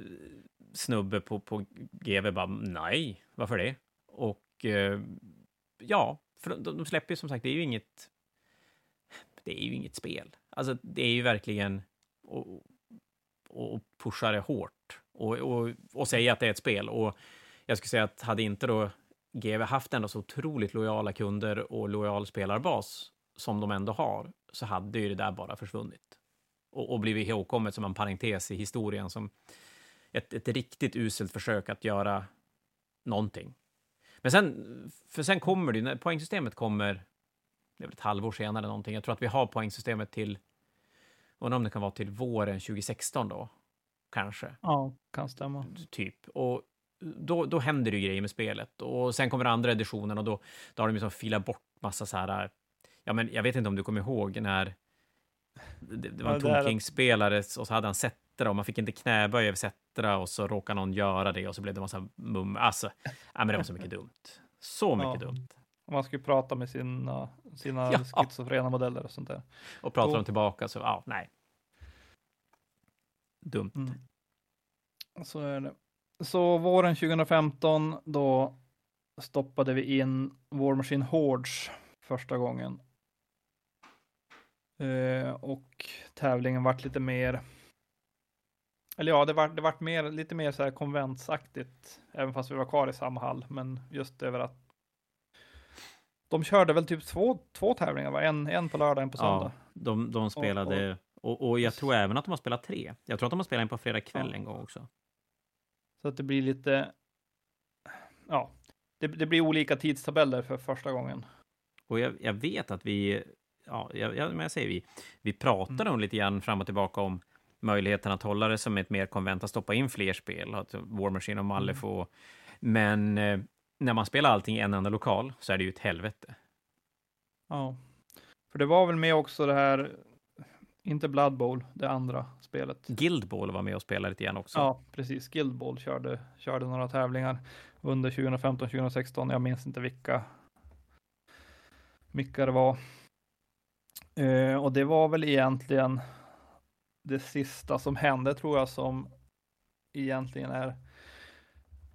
snubbe på, på GV bara, nej, varför det? Och eh, ja, för de, de släpper ju som sagt, det är ju inget, det är ju inget spel. Alltså, det är ju verkligen och, och pusha det hårt och, och, och säga att det är ett spel. Och jag skulle säga att hade inte då GV haft ändå så otroligt lojala kunder och lojal spelarbas som de ändå har, så hade ju det där bara försvunnit. Och, och blivit ihågkommet som en parentes i historien, som ett, ett riktigt uselt försök att göra någonting. Men sen, för sen kommer det, när poängsystemet kommer, det är väl ett halvår senare någonting, jag tror att vi har poängsystemet till, undrar om det kan vara till våren 2016 då, kanske. Ja, kan stämma. Typ. Och då, då händer det ju grejer med spelet. Och sen kommer andra editionen och då, då har de liksom filat bort massa så här Ja, men jag vet inte om du kommer ihåg när det, det var en ja, Tomking-spelare och så hade han Settra och man fick inte knäböj över Settra och så råkade någon göra det och så blev det massa mum. Alltså, ja, men det var så mycket dumt. Så mycket ja. dumt. Man skulle prata med sina, sina ja. schizofrena modeller och sånt där. Och pratar och... de tillbaka så, ja, nej. Dumt. Mm. Så är det. Så våren 2015, då stoppade vi in War Machine Hordes första gången. Uh, och tävlingen vart lite mer, eller ja, det vart, det vart mer, lite mer så här konventsaktigt, även fast vi var kvar i samma hall, men just över att de körde väl typ två, två tävlingar, va? En, en på lördag, en på söndag. Ja, de, de spelade, och, och, och, jag tror även att de har spelat tre. Jag tror att de har spelat en på fredag kväll ja. en gång också. Så att det blir lite, ja, det, det blir olika tidstabeller för första gången. Och jag, jag vet att vi ja, jag, men jag säger vi, vi pratade mm. lite grann fram och tillbaka om möjligheten att hålla det som ett mer konvent, att stoppa in fler spel, att War Machine och Malifo. Mm. Men eh, när man spelar allting i en enda lokal så är det ju ett helvete. Ja, för det var väl med också det här, inte Blood Bowl, det andra spelet. Guild Ball var med och spelade lite grann också. Ja, precis. Guild Ball körde, körde några tävlingar under 2015-2016. Jag minns inte vilka, vilka det var. Uh, och det var väl egentligen det sista som hände tror jag som egentligen är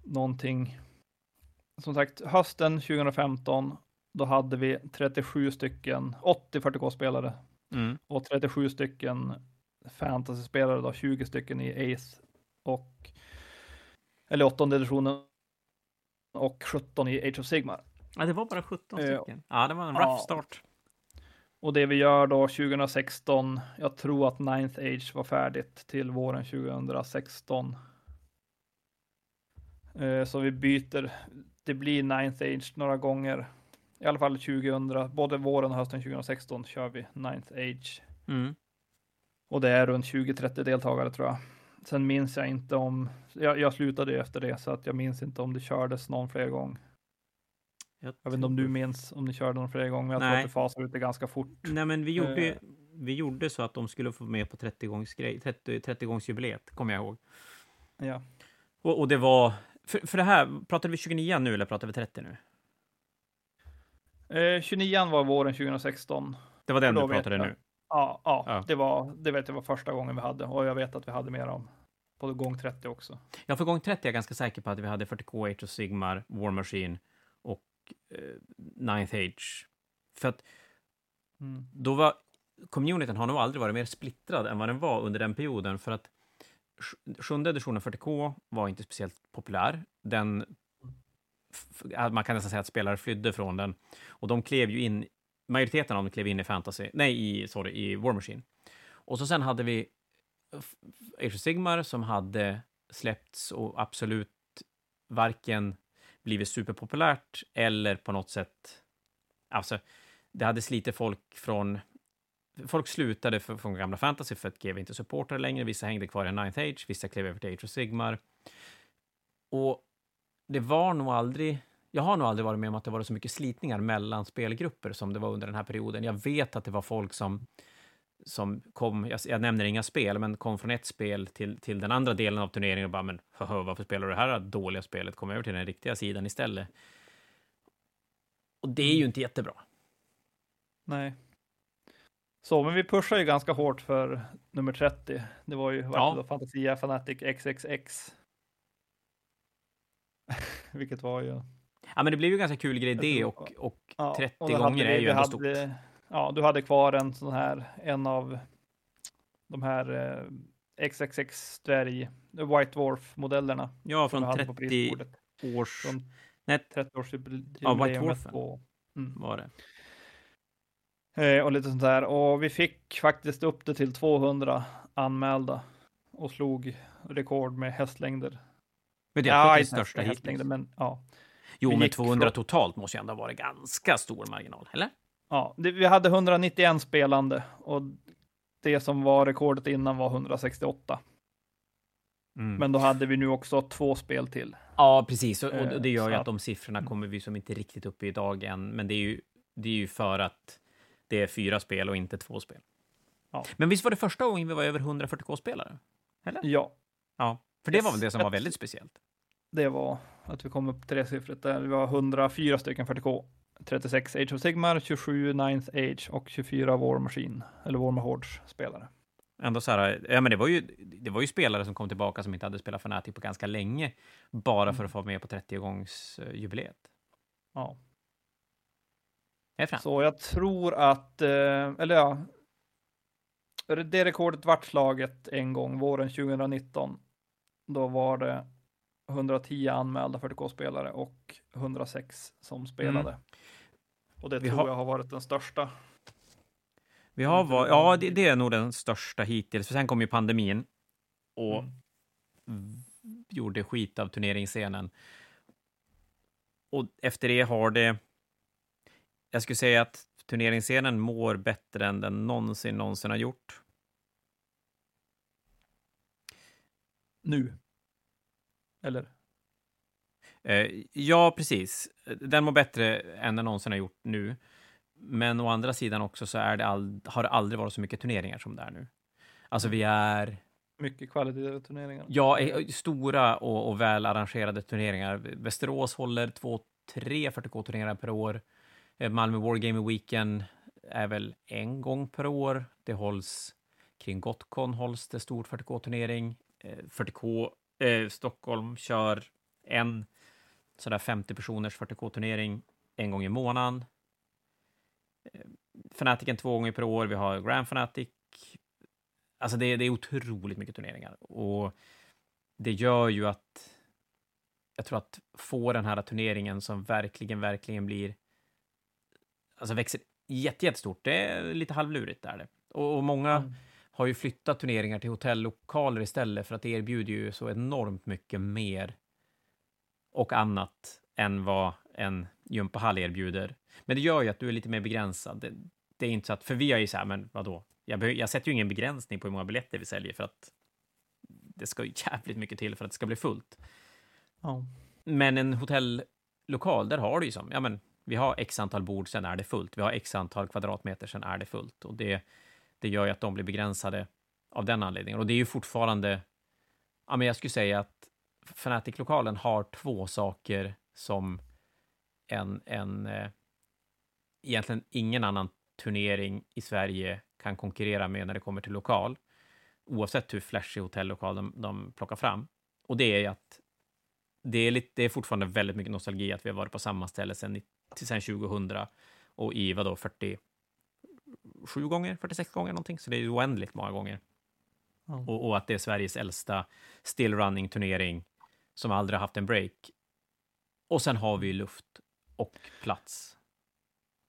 någonting. Som sagt, hösten 2015, då hade vi 37 stycken 80 40K-spelare mm. och 37 stycken fantasy-spelare, då 20 stycken i Ace och eller åttonde editionen och 17 i Age of Sigmar. Ja, det var bara 17 stycken. Uh, ja, det var en rough ja. start. Och det vi gör då 2016, jag tror att Ninth Age var färdigt till våren 2016. Eh, så vi byter, det blir Ninth Age några gånger. I alla fall 2000, både våren och hösten 2016 kör vi Ninth Age. Mm. Och det är runt 20-30 deltagare tror jag. Sen minns jag inte om, jag, jag slutade efter det så att jag minns inte om det kördes någon fler gång. Jag, jag vet inte om du minns om ni körde dem flera gånger, men jag Nej. tror att det fasade ut det ganska fort. Nej, men vi gjorde, uh, vi gjorde så att de skulle få med på 30-gångsjubileet, 30, 30 kommer jag ihåg. Ja. Och, och, det var, för, för det här, pratade vi 29 nu eller pratade vi 30 nu? Eh, 29 var våren 2016. Det var den du pratade nu? Ja, ja, ja, Det, var, det vet jag var första gången vi hade och jag vet att vi hade mer om på gång 30 också. Ja, för gång 30 är jag ganska säker på att vi hade 40K, Age of Sigmar, War Machine eh, Ninth Age. För att mm. då var communityn har nog aldrig varit mer splittrad än vad den var under den perioden. För att sjunde editionen 40K var inte speciellt populär. Den man kan nästan säga att spelare flydde från den. Och de klev ju in, majoriteten av dem klev in i fantasy, nej, i, sorry, i War Machine. Och så sen hade vi Age of Sigmar som hade släppts och absolut varken blivit superpopulärt eller på något sätt... Alltså, det hade slitit folk från... Folk slutade för, från gamla fantasy för att GW inte supportade längre. Vissa hängde kvar i Ninth Age, vissa klev över till Age of Sigmar. Och det var nog aldrig... Jag har nog aldrig varit med om att det var så mycket slitningar mellan spelgrupper som det var under den här perioden. Jag vet att det var folk som som kom, jag, jag, nämner inga spel, men kom från ett spel till, till den andra delen av turneringen och bara, men hö, varför spelar du det här dåliga spelet? Kom över till den riktiga sidan istället. Och det är ju inte jättebra. Nej. Så, men vi pushar ju ganska hårt för nummer 30. Det var ju ja. Fantasia Fanatic XXX. Vilket var ju... Ja, men det blev ju ganska kul grej det och, och ja, 30 och gånger är ju ändå stort ja, du hade kvar en sån här, en av de här eh, XXX dvärg, White Dwarf modellerna. Ja, från 30 års... Från nej, 30 års Ja, White Dwarfen och, mm. var det. Eh, och lite sånt där. Och vi fick faktiskt upp det till 200 anmälda och slog rekord med hästlängder. Men det är ja, största hittills. Men, ja. Jo, men 200 från... totalt måste ju ändå vara ganska stor marginal, eller? Ja, det, vi hade 191 spelande och det som var rekordet innan var 168. Mm. Men då hade vi nu också två spel till. Ja, precis. Och, och det gör ju att de siffrorna mm. kommer vi som inte riktigt upp i idag än. Men det är ju, det är ju för att det är fyra spel och inte två spel. Ja. Men visst var det första gången vi var över 140k spelare? Eller? Ja. Ja, för det yes. var väl det som var väldigt speciellt. Det var att vi kom upp tresiffrigt där. Vi var 104 stycken 40k 36 Age of Sigmar, 27 Ninth Age och 24 War Machine, eller War Mahords spelare. Ändå så här, ja men det var, ju, det var ju spelare som kom tillbaka som inte hade spelat Fnatic på ganska länge, bara mm. för att få vara med på 30-gångsjubileet. Ja. Så jag tror att, eh, eller ja, det rekordet vart slaget en gång våren 2019. Då var det 110 anmälda 40K-spelare och 106 som spelade. Mm. Och det vi tror har... jag har varit den största. Vi har varit, ja, det, det, är nog den största hittills. För sen kom ju pandemin och mm. gjorde skit av turneringsscenen. Och efter det har det... Jag skulle säga att turneringsscenen mår bättre än den någonsin, någonsin har gjort. Nu? Eller? Eh, ja, precis. Den mår bättre än den någonsin har gjort nu. Men å andra sidan också så är det all, har det aldrig varit så mycket turneringar som det är nu. Alltså vi är... Mycket kvalitativa turneringar. Ja, eh, stora och, och väl arrangerade turneringar. Västerås håller två, tre 40K-turneringar per år. Eh, Malmö Wargaming Weekend är väl en gång per år. Det hålls kring Gotcon hålls det stor 40K-turnering. 40K eh, Stockholm kör en sådär 50 personers 40K-turnering en gång i månaden. Eh, Fnaticen två gånger per år. Vi har Grand Fnatic. Alltså det, det är otroligt mycket turneringar och det gör ju att jag tror att få den här turneringen som verkligen, verkligen blir alltså växer jättestort. Det är lite halvlurigt där det. Och, och många mm har ju flyttat turneringar till hotelllokaler istället för att det erbjuder ju så enormt mycket mer och annat än vad en gympahall erbjuder. Men det gör ju att du är lite mer begränsad. Det, det är inte så att, för vi har ju så här, men vadå? Jag, jag sätter ju ingen begränsning på hur många biljetter vi säljer för att det ska ju jävligt mycket till för att det ska bli fullt. Ja. Men en hotellokal, där har du ju som, ja men vi har x antal bord, sen är det fullt. Vi har x antal kvadratmeter, sen är det fullt. Och det, det gör ju att de blir begränsade av den anledningen. Och det är ju fortfarande, ja men jag skulle säga att Fnatic-lokalen har två saker som en, en eh, egentligen ingen annan turnering i Sverige kan konkurrera med när det kommer till lokal, oavsett hur flashig hotellokal de, de plockar fram. Och det är att det är, lite, det är fortfarande väldigt mycket nostalgi att vi har varit på samma ställe sedan, sedan 2000 och i vadå 47 gånger, 46 gånger någonting, så det är oändligt många gånger. Mm. Och, och, att det är Sveriges äldsta still running turnering som aldrig har haft en break. Och sen har vi luft och plats.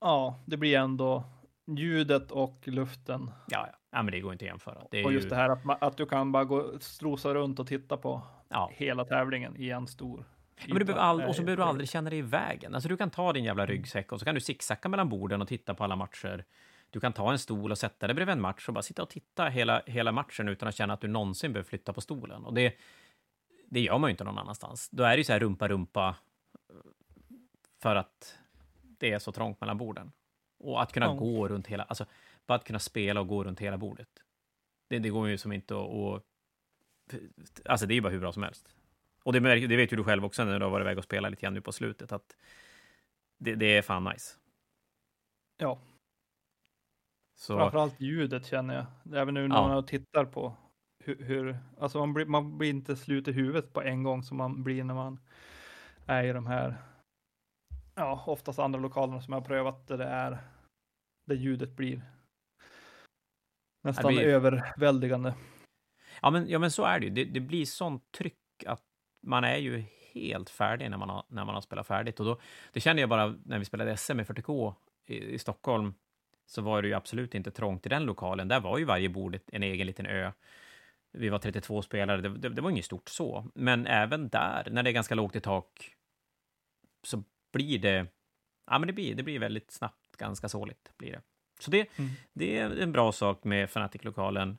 Ja, det blir ändå ljudet och luften. Ja, ja. ja men det går inte att jämföra. Och just ju, det här att, man, att du kan bara gå strosa runt och titta på Ja. hela tävlingen i en stor. Ja, men du behöver all, och så behöver du aldrig känna dig i vägen. Alltså, du kan ta din jävla ryggsäck och så kan du zigzacka mellan borden och titta på alla matcher. Du kan ta en stol och sätta dig bredvid en match och bara sitta och titta hela, hela matchen utan att känna att du någonsin behöver flytta på stolen. Och det, det gör man ju inte någon annanstans. Då är det ju så här rumpa, rumpa för att det är så trångt mellan borden. Och att kunna Ja. gå runt hela, alltså bara att kunna spela och gå runt hela bordet. Det, det går ju som inte att, att... Alltså det är ju bara hur bra som helst. Och det, det vet ju du själv också när du har varit iväg och spelat lite grann nu på slutet, att det, det är fan nice. Ja, Så, framförallt ljudet känner jag. Även nu när Ja. man tittar på hur, hur alltså man blir, man blir inte slut i huvudet på en gång som man blir när man är i de här, ja, oftast andra lokalerna som jag har prövat där det är, där ljudet blir nästan blir- överväldigande. ja, men, ja, men så är det ju. Det, det blir sånt tryck att man är ju helt färdig när man har, när man har spelat färdigt. Och då, det kände jag bara när vi spelade SM i 40K i, i Stockholm, så var det ju absolut inte trångt i den lokalen. Där var ju varje bord en egen liten ö. Vi var 32 spelare, det, det, det var inget stort så. Men även där, när det är ganska lågt i tak, så blir det... Ja, men det blir, det blir väldigt snabbt ganska såligt. Blir det. Så det, Mm. det är en bra sak med Fnatic-lokalen.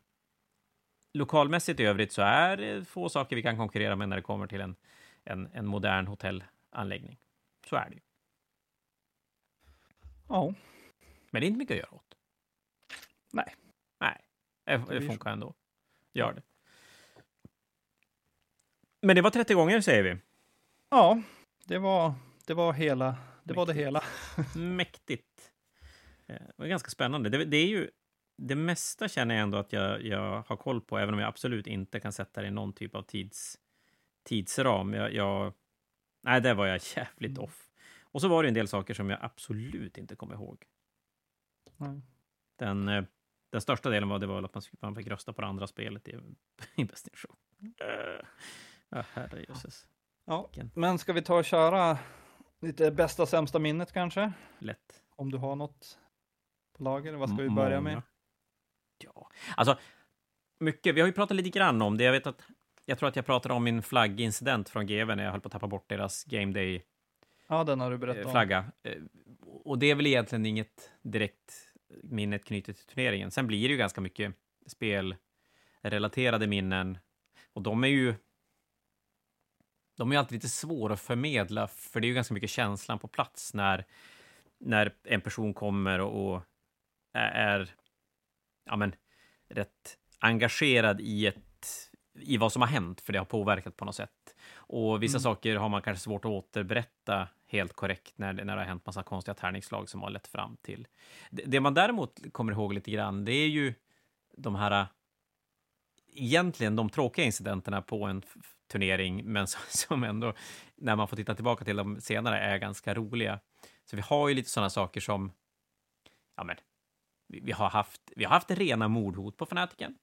Lokalmässigt i övrigt så är det få saker vi kan konkurrera med när det kommer till en, en, en modern hotellanläggning. Så är det ju. Ja, Men det är inte mycket att göra åt. Nej. Nej, det, Det funkar ändå. Gör det. Men det var 30 gånger, säger vi. ja, det var, det var hela, det var det Mäktigt. hela. Mäktigt. Eh, Det var ganska spännande. Det, det är ju... Det mesta känner jag ändå att jag, jag har koll på, även om jag absolut inte kan sätta det i någon typ av tids, tidsram. Jag, jag, nej, där var jag jävligt Mm. off. Och så var det en del saker som jag absolut inte kommer ihåg. Nej. Den, eh, den största delen var, det var att man, fick- man fick rösta på det andra spelet i, i Best in Show. Uh, ja, herrejösses. Ja, men ska vi ta och köra lite bästa sämsta minnet kanske? Lätt. Om du har något på lager, vad ska vi börja med? Ja, alltså mycket. Vi har ju pratat lite grann om det. Jag vet att jag tror att jag pratade om min flaggincident från GV när jag höll på att tappa bort deras Game Day Ja, den har du berättat eh, om. flagga. Eh, Och det är väl egentligen inget direkt minnet knutet till turneringen. Sen blir det ju ganska mycket spelrelaterade minnen och de är ju de är ju alltid lite svåra att förmedla, för det är ju ganska mycket känslan på plats när, när en person kommer och, och är, är ja, men, rätt engagerad i, ett, i vad som har hänt, för det har påverkat på något sätt. Och vissa Mm. saker har man kanske svårt att återberätta helt korrekt när, det- när det har hänt massa konstiga tärningsslag som har lett fram till. Det, det man däremot kommer ihåg lite grann, det är ju de här egentligen de tråkiga incidenterna på en turnering, men som, som ändå, när man får titta tillbaka till dem senare, är ganska roliga. Så vi har ju lite sådana saker som, ja men, vi, vi har haft, vi har haft rena mordhot på fanatiken.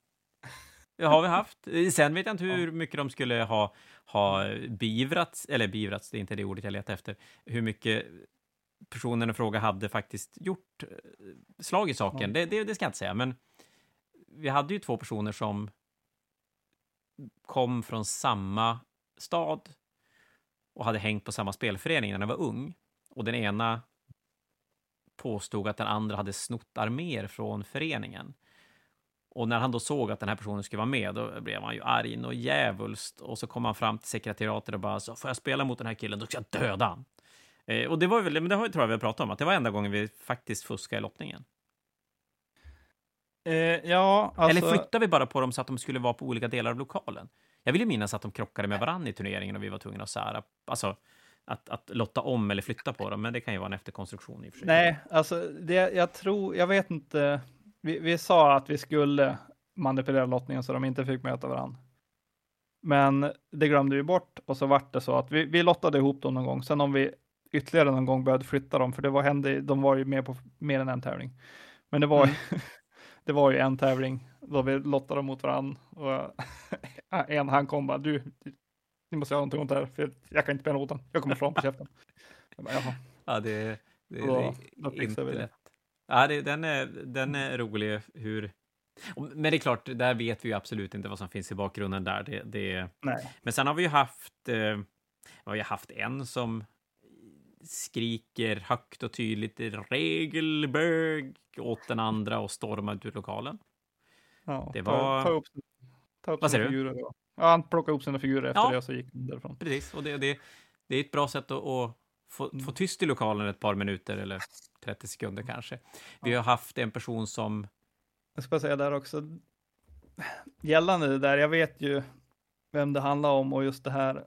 Det har vi haft. Sen vet jag inte hur mycket de skulle ha, ha beivrats, eller beivrats, det är inte det ordet jag letar efter, hur mycket personen i fråga hade faktiskt gjort eh, slag i saken. Det, det, det ska jag inte säga, men vi hade ju två personer som kom från samma stad och hade hängt på samma spelförening när den var ung. Och den ena påstod att den andra hade snott arméer från föreningen. Och när han då såg att den här personen skulle vara med, då blev han ju arg och djävulskt. Och så kom han fram till sekretariatet och bara så, får jag spela mot den här killen, då ska jag döda han. Eh, och det var väl, men det har, tror jag vi har pratat om, att det var enda gången vi faktiskt fuskade i lottningen. Eh, ja, alltså, Eller flyttade vi bara på dem så att de skulle vara på olika delar av lokalen? Jag vill ju minnas att de krockade med varandra i turneringen och vi var tvungna att sära, alltså att, att lotta om eller flytta på dem, men det kan ju vara en efterkonstruktion i och för sig. nej, alltså det, jag tror, jag vet inte. Vi, vi sa att vi skulle manipulera lottningen så de inte fick möta varandra. Men det glömde vi bort och så vart det så att vi, vi lottade ihop dem någon gång. Sen om vi ytterligare någon gång började flytta dem, för det var, hände, de var ju med på mer än en tävling. Men det var, Mm. det var ju en tävling då vi lottade dem mot varandra och en han kom bara, du, ni måste göra någonting åt det här, för jag kan inte bära notan. Jag kommer slå på käften. Jag bara, Jaha. Ja, det, det, Då- det då fixar inte vi det. lätt. Ja, det, den, är, den är rolig hur... Men det är klart, där vet vi ju absolut inte vad som finns i bakgrunden där. Det, det, Nej. men sen har vi ju haft, eh, vi har ju haft en som skriker högt och tydligt regelbög åt den andra och stormar ut ur lokalen. Ja, Det ta- var- Ta, upp, ta upp Vad säger du? figurer. då. Ja, han plockade upp sina figurer efter Ja. det och så gick han därifrån. Precis, och det, det, det är ett bra sätt att, att få, Mm. få tyst i lokalen ett par minuter eller 30 sekunder kanske. Vi har haft en person som Jag ska bara säga där också. Gällande det där, jag vet ju vem det handlar om och just det här.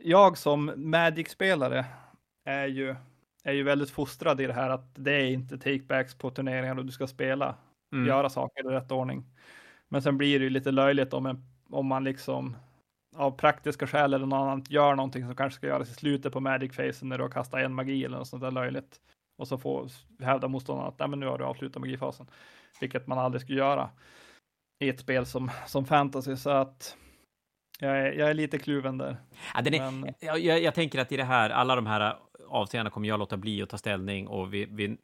Jag som Magic-spelare är ju, är ju väldigt fostrad i det här att det är inte takebacks på turneringar och du ska spela, Mm. göra saker i rätt ordning. Men sen blir det ju lite löjligt om, en, om man liksom av praktiska skäl eller något annat gör någonting som kanske ska göras i slutet på Magic-fasen när du har kastat en magi eller något sånt där löjligt. Och så får hävda motståndaren att Nej, men nu har du avslutat magifasen. Vilket man aldrig skulle göra i ett spel som, som fantasy. Så att jag är, jag är lite kluven där. Ja, den är, Men- jag, jag, jag tänker att i det här, alla de här avseendena kommer jag låta bli att ta ställning och vi, vi,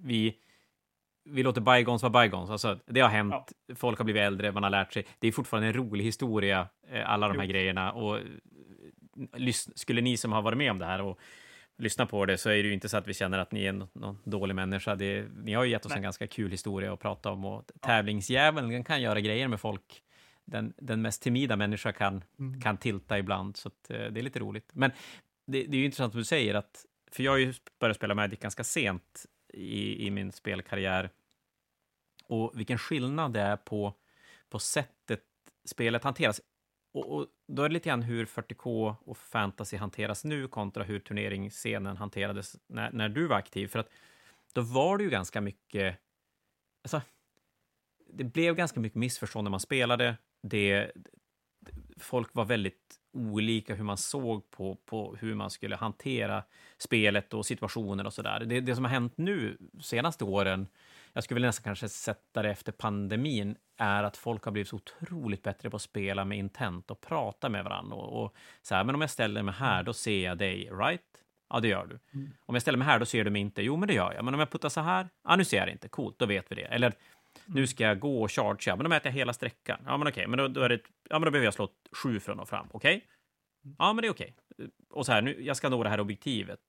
vi, vi låter bygons vara bygons. Alltså, det har hänt, folk har blivit äldre, man har lärt sig. Det är fortfarande en rolig historia, eh, alla de här Jo. grejerna. Och eh, skulle ni som har varit med om det här och lyssna på det så är det ju inte så att vi känner att ni är någon, dålig människa. Det, ni har ju gett oss Nej. en ganska kul historia att prata om och tävlingsdjävulen kan göra grejer med folk. Den, den mest timida människa kan Mm. kan tilta ibland, så eh, det är lite roligt. Men det, det är ju intressant som du säger, att, för jag har ju börjat spela Magic ganska sent i, i min spelkarriär. Och vilken skillnad det är på, på sättet spelet hanteras. Och, och då är det lite grann hur 40K och fantasy hanteras nu kontra hur turneringsscenen hanterades när, när du var aktiv. För att då var det ju ganska mycket... Alltså, det blev ganska mycket missförstånd när man spelade. Det, folk var väldigt olika hur man såg på, på hur man skulle hantera spelet och situationer och sådär. Det, det som har hänt nu senaste åren, jag skulle väl nästan kanske sätta det efter pandemin, är att folk har blivit så otroligt bättre på att spela med intent och prata med varandra. Och, och så här, men om jag ställer mig här, då ser jag dig, right? Ja, det gör du. Mm. Om jag ställer mig här, då ser du mig inte. Jo, men det gör jag. Men om jag puttar så här, ja, nu ser jag det inte. Coolt, då vet vi det. Eller nu ska jag gå och chargea, men då mäter jag hela sträckan. Ja, men okej, men då, då, är det, ja, men då behöver jag slå sju från och fram. Okej? Ja, men det är okej. Och så här, nu, jag ska nå det här objektivet.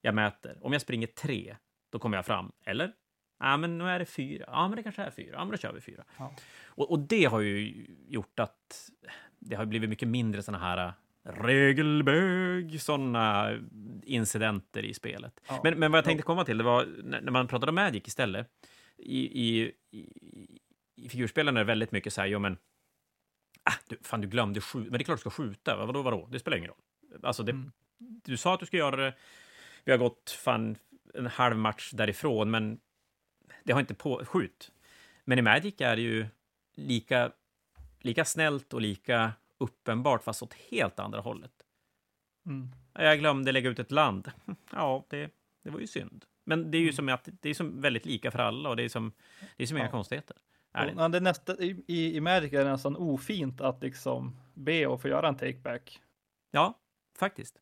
Jag mäter. Om jag springer tre, då kommer jag fram. Eller? Ja, men nu är det fyra. Ja, men det kanske är fyra. Ja, men då kör vi fyra. Ja. Och, och det har ju gjort att det har blivit mycket mindre såna här äh, regelbög, sådana incidenter i spelet. Ja. Men, men vad jag tänkte komma till, det var när när man pratade om Magic istället. I, i, i, i figurspelen är det väldigt mycket så här, jo men, ah, du, fan du glömde skjuta, men det är klart du ska skjuta, Va- vadå, vadå, det spelar ingen roll. Alltså, det, Mm. du sa att du ska göra det, vi har gått fan en halv match därifrån, men det har inte på, skjut. Men i Magic är det ju lika, lika snällt och lika uppenbart, fast åt helt andra hållet. Mm. Jag glömde lägga ut ett land. Ja, det, det var ju synd. Men det är ju som att det är som väldigt lika för alla och det är som, det är som inga Ja. konstigheter. Är det? Nästa, i, i, Magic är det nästan ofint att liksom be att få göra en takeback. Ja, faktiskt.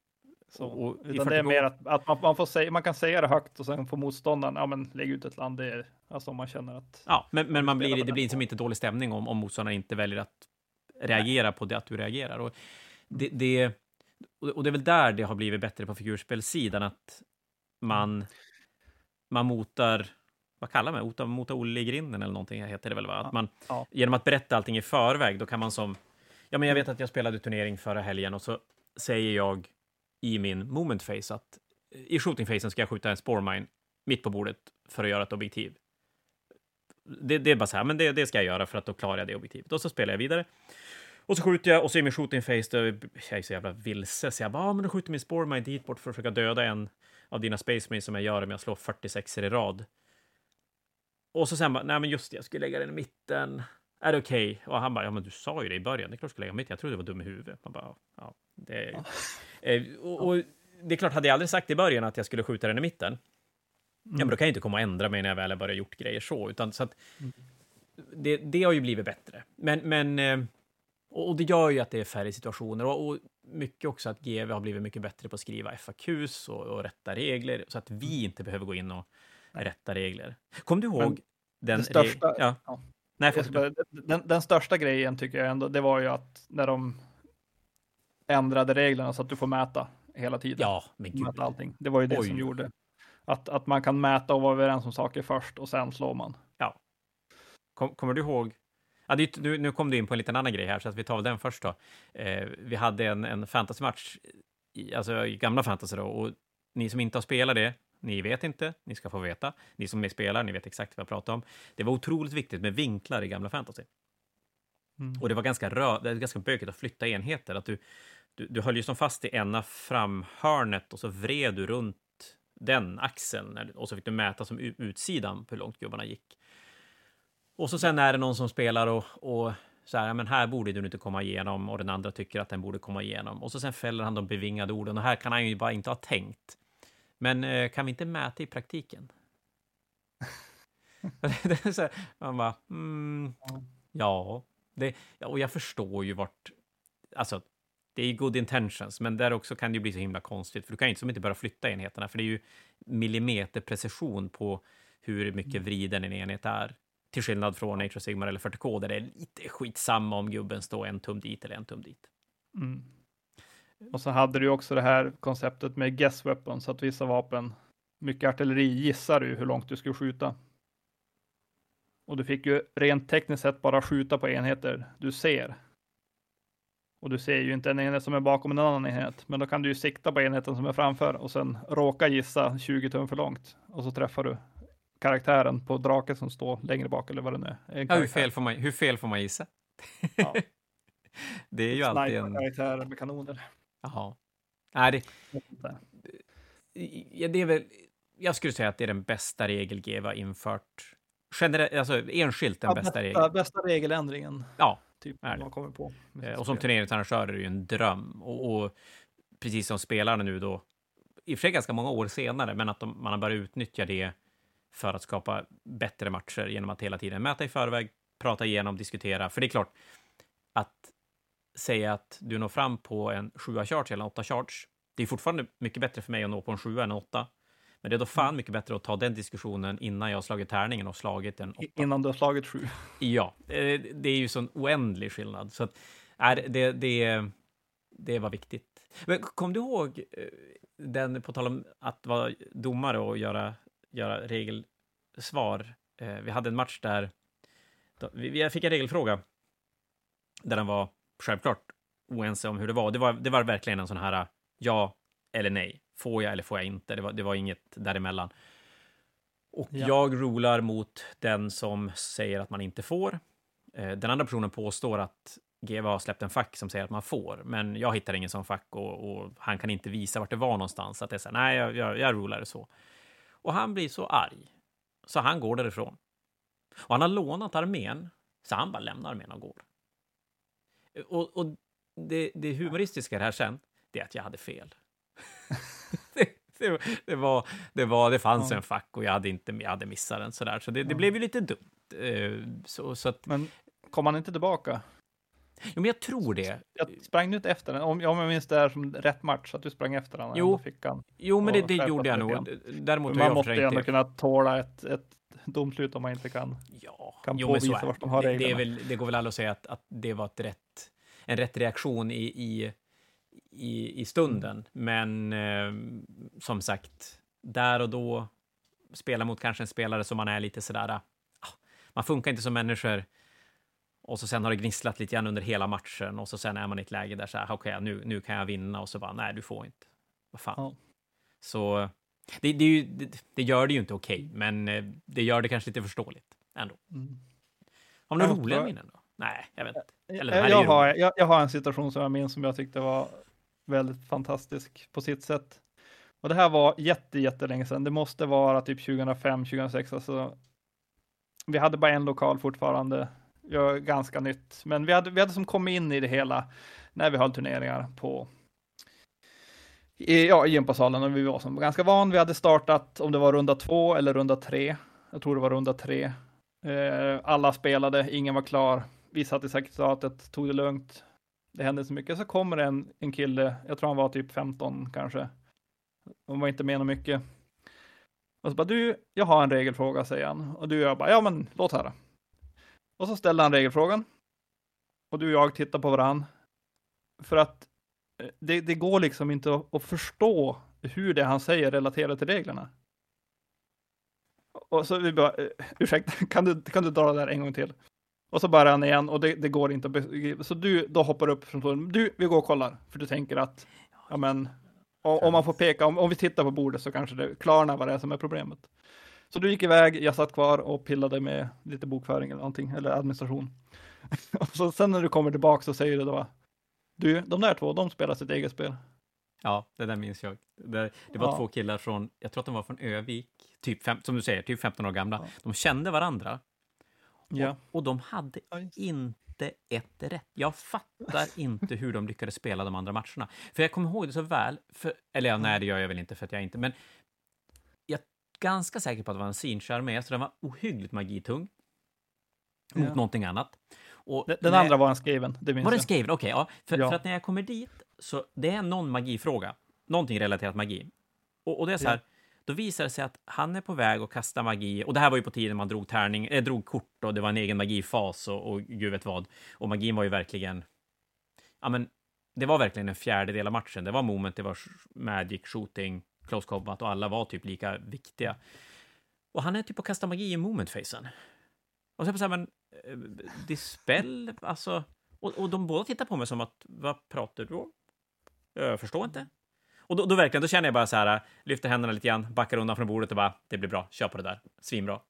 Så, Och- och utan det är 40K mer att, att man, man, får säga, man kan säga det högt och sen får motståndaren, ja men lägg ut ett land, det är alltså om man känner att Ja, men, men man blir, det blir som nivån. inte dålig stämning om, om motståndaren inte väljer att reagera på det att du reagerar. Och det, det, och det är väl där det har blivit bättre på figurspelsidan, att man, man motar, vad kallar man det? Mota, Olle i grinden eller någonting heter det väl? Va? Att man, Ja. Genom att berätta allting i förväg, då kan man som... Ja, men jag vet att jag spelade turnering förra helgen och så säger jag i min moment face att i shooting facen ska jag skjuta en sporemine mitt på bordet för att göra ett objektiv. Det, det är bara så här, men det, det ska jag göra för att då klarar jag det objektivet. Och så spelar jag vidare. Och så skjuter jag och så i min shooting face, då, jag är så jävla vilse, så jag bara, ah, men då skjuter min sporemine dit bort för att försöka döda en av dina space marines som jag gör om jag slår 46 i rad. Och så sen bara, nej men just det, jag skulle lägga den i mitten. Är det okej? Och han bara, ja men du sa ju det i början, det är klart du ska lägga mitten. Jag trodde du var dum i huvudet. Man bara, ja, det är... Eh, och, och det är klart, hade jag aldrig sagt i början att jag skulle skjuta den i mitten, ja men då kan jag inte komma och ändra mig när jag väl har börjat gjort grejer så, utan så att det, det har ju blivit bättre. Men, men eh, och och det gör ju att det är färre situationer. Och, och mycket också att GV har blivit mycket bättre på att skriva FAQs och, och rätta regler så att vi inte behöver gå in och rätta regler. Kom du ihåg Men den... största- ja. ja. Nej, bara- Den, den största grejen tycker jag ändå, det var ju att när de ändrade reglerna så att du får mäta hela tiden. ja, men gud. mäta allting. Det var ju det Oj. som gjorde att, att man kan mäta och vara överens om saker först och sen slår man. Kom, kommer du ihåg? Ja, det, nu, nu kom du in på en liten annan grej här, så att vi tar väl den först då. Eh, vi hade en, en fantasymatch, i, alltså i gamla fantasy då, och ni som inte har spelat det, ni vet inte, ni ska få veta. Ni som är spelare, ni vet exakt vad jag pratar om. Det var otroligt viktigt med vinklar i gamla fantasy. Mm. Och det var ganska, rö, det ganska bökigt att flytta enheter. Att du, du, du höll ju som fast i ena framhörnet och så vred du runt den axeln och så fick du mäta som utsidan hur långt gubbarna gick. Och så sen är det någon som spelar och, och så här, "Ja, men här borde du inte komma igenom och den andra tycker att den borde komma igenom. Och så sen fäller han de bevingade orden och här kan han ju bara inte ha tänkt. Men eh, kan vi inte mäta i praktiken? det är så här, man bara, mm, ja, det, ja, och jag förstår ju vart, alltså, det är good intentions, men där också kan det ju bli så himla konstigt, för du kan ju inte som inte bara flytta enheterna, för det är ju millimeterprecision på hur mycket vriden en enhet är. Till skillnad från Nature Sigmar eller 40K, där det är lite skitsamma om gubben står en tum dit eller en tum dit. Mm. Och så hade du ju också det här konceptet med guess weapons, så att vissa vapen, mycket artilleri gissar du hur långt du skulle skjuta. Och du fick ju rent tekniskt sett bara skjuta på enheter du ser. Och du ser ju inte en enhet som är bakom en annan enhet, men då kan du ju sikta på enheten som är framför och sen råka gissa 20 tum för långt och så träffar du karaktären på draken som står längre bak eller vad det nu är. Ja, hur, fel får man, hur fel får man gissa? Ja. det är ju alltid en... Sniper-karaktärer med kanoner. Jaha. Nej, det, ja, det är väl... Jag skulle säga att det är den bästa regel GW har infört. Generellt, alltså enskilt den Ja, bästa bästa, regeln. bästa regeländringen. Ja, Typ, är det. man kommer på. Eh, Och som turneringsarrangör är det ju en dröm. Och, och precis som spelarna nu då, i och för sig ganska många år senare, men att de, man har börjat utnyttja det för att skapa bättre matcher genom att hela tiden mäta i förväg, prata igenom, diskutera. För det är klart, att säga att du når fram på en 7 charge eller en 8 charge, det är fortfarande mycket bättre för mig att nå på en 7 än en 8. Men det är då fan mycket bättre att ta den diskussionen innan jag har slagit tärningen och slagit en 8. I- Innan du har slagit sju. Ja, eh, det är ju sån oändlig skillnad. Så att, är det, det, det var viktigt. Men kom du ihåg eh, den, på tal om att vara domare och göra, göra regelsvar? Eh, Vi hade en match där vi- jag fick en regelfråga där den var självklart oense om hur det var. Det var, det var verkligen en sån här ja eller nej. Får jag eller får jag inte? Det var, det var inget däremellan. Och Ja. jag rolar mot den som säger att man inte får. Eh, Den andra personen påstår att GV har släppt en fack som säger att man får, men jag hittar ingen sån fack och, och han kan inte visa vart det var någonstans. Så att det är så här, nej, jag, jag, jag rolar det så. Och han blir så arg, så han går därifrån. Och han har lånat armén, så han bara lämnar armén och går. Och, och det, det humoristiska i det här sen, det är att jag hade fel. det, det, var- det, var, det, var, det fanns Ja. en fack och jag hade, inte, jag hade missat den sådär, så det, det Ja. blev ju lite dumt. Eh, Så, så att, Men kom han inte tillbaka? Jo, men jag tror det. Jag sprang du inte efter den? Om, om jag minns det här som rätt match, att du sprang efter den. Jo. Då fick han. Jo, men det, det gjorde jag nog. Däremot har Man måste ju ändå det. kunna tåla ett, ett domslut om man inte kan. Ja, kan jo, men påvisa vart de har det. Det, reglerna. väl, det går väl aldrig att säga att, att det var ett rätt, en rätt reaktion i, i, i, i stunden. Men eh, som sagt, där och då spela mot kanske en spelare som man är lite sådär, ah, man funkar inte som människor. Och så sen har det gnisslat lite grann under hela matchen och så sen är man i ett läge där så här, okej, nu, nu kan jag vinna och så bara, nej, du får inte. Vad fan. Ja. Så det, det, ju, det, det gör det ju inte okej, men eh, det gör det kanske lite förståeligt ändå. Mm. Har du några roliga minnen då? Nej, jag vet inte. Eller här är Jag har, jag, jag har en situation som jag minns som jag tyckte var väldigt fantastisk på sitt sätt. Och det här var jätte, jättelänge sedan. Det måste vara typ 2005, 2006. Alltså, vi hade bara en lokal fortfarande. Jag är ganska nytt, men vi hade, vi hade som kommit in i det hela när vi höll turneringar på i, ja, i gympasalen och vi var som ganska van. Vi hade startat om det var runda två eller runda tre. Jag tror det var runda tre. Eh, alla spelade, ingen var klar. Vi satt i sekretariatet, tog det lugnt. det hände så mycket. Så kommer en, en kille, jag tror han var typ 15 kanske. Han var inte med något mycket. Och så bara, du, jag har en regelfråga, säger han. Och du och jag bara, ja men låt höra. Och så ställer han regelfrågan. Och du och jag tittar på varann. För att eh, det, det går liksom inte att, att förstå hur det han säger relaterar till reglerna. Och så vi bara, eh, ursäkta, kan du, kan du dra det där en gång till? Och så börjar han igen och det, det går inte att beskriva. Så du då hoppar upp från stolen. Du, vi går och kollar. För du tänker att, ja men, om, om man får peka, om, om vi tittar på bordet så kanske det klarnar vad det är som är problemet. Så du gick iväg, jag satt kvar och pillade med lite bokföring eller någonting, eller administration. och så sen när du kommer tillbaka så säger du då, du, de där två, de spelar sitt eget spel. Ja, det där minns jag. Det, det var Ja. två killar från, jag tror att de var från Övik, typ fem, som du säger, typ 15 år gamla. De kände varandra Ja. och, och de hade Ja, inte ett rätt. Jag fattar inte hur de lyckades spela de andra matcherna. För jag kommer ihåg det så väl, för, eller ja, nej, det gör jag väl inte för att jag inte, men ganska säker på att det var en med, så den var ohyggligt magitung mot Ja. någonting annat. Och Den, den när- andra var en skriven, det minns var jag. skriven? Okej, ja. För, Ja. för att när jag kommer dit, så det är någon magifråga. Någonting relaterat magi. Och, och det är så Ja. här, då visar det sig att han är på väg att kasta magi. Och det här var ju på tiden man drog tärning, eh, drog kort och det var en egen magifas och, och gud vet vad. Och magin var ju verkligen, ja men, det var verkligen en fjärdedel av matchen. Det var moment, det var magic, shooting, close combat och alla var typ lika viktiga. Och han är typ att kasta magi i moment-facen. Och så jag så här, men eh, dispel, alltså... Och, och de båda tittar på mig som att, vad pratar du om? Jag förstår inte. Och då, då verkligen, då känner jag bara så här, lyfter händerna lite grann, backar undan från bordet och bara, det blir bra, kör på det där, svinbra.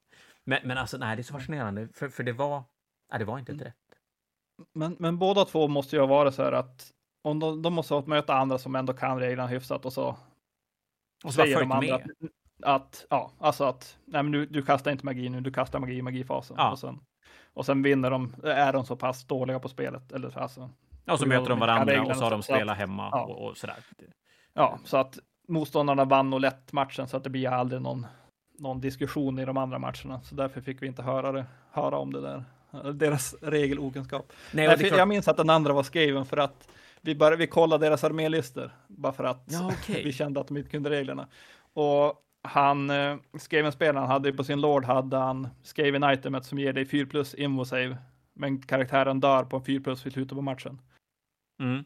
Men, men alltså, nej, det är så fascinerande, för, för det var, nej, det var inte ett rätt. Men, men båda två måste ju varit så här att om de, de måste möta andra som ändå kan reglerna hyfsat och så Och så säger de andra att, att, ja, alltså att, nej men du, du kastar inte magi nu, du kastar magi i magifasen. Ja. Och, sen, och sen vinner de, är de så pass dåliga på spelet, eller så, alltså, Ja, och så möter de varandra och så har de spelat hemma ja. och, och sådär. ja, så att motståndarna vann nog lätt matchen så att det blir aldrig någon, någon diskussion i de andra matcherna. Så därför fick vi inte höra, det, höra om det där, deras regelokunskap. Nej, och klart, Jag minns att den andra var skriven för att vi, bara, vi kollade deras armélistor, bara för att Ja, okej. vi kände att de inte kunde reglerna. Och han, eh, skriven spelaren hade på sin lord, hade han skriven itemet som ger dig 4 plus invo save, men karaktären dör på en 4 plus vid slutet på matchen. mm,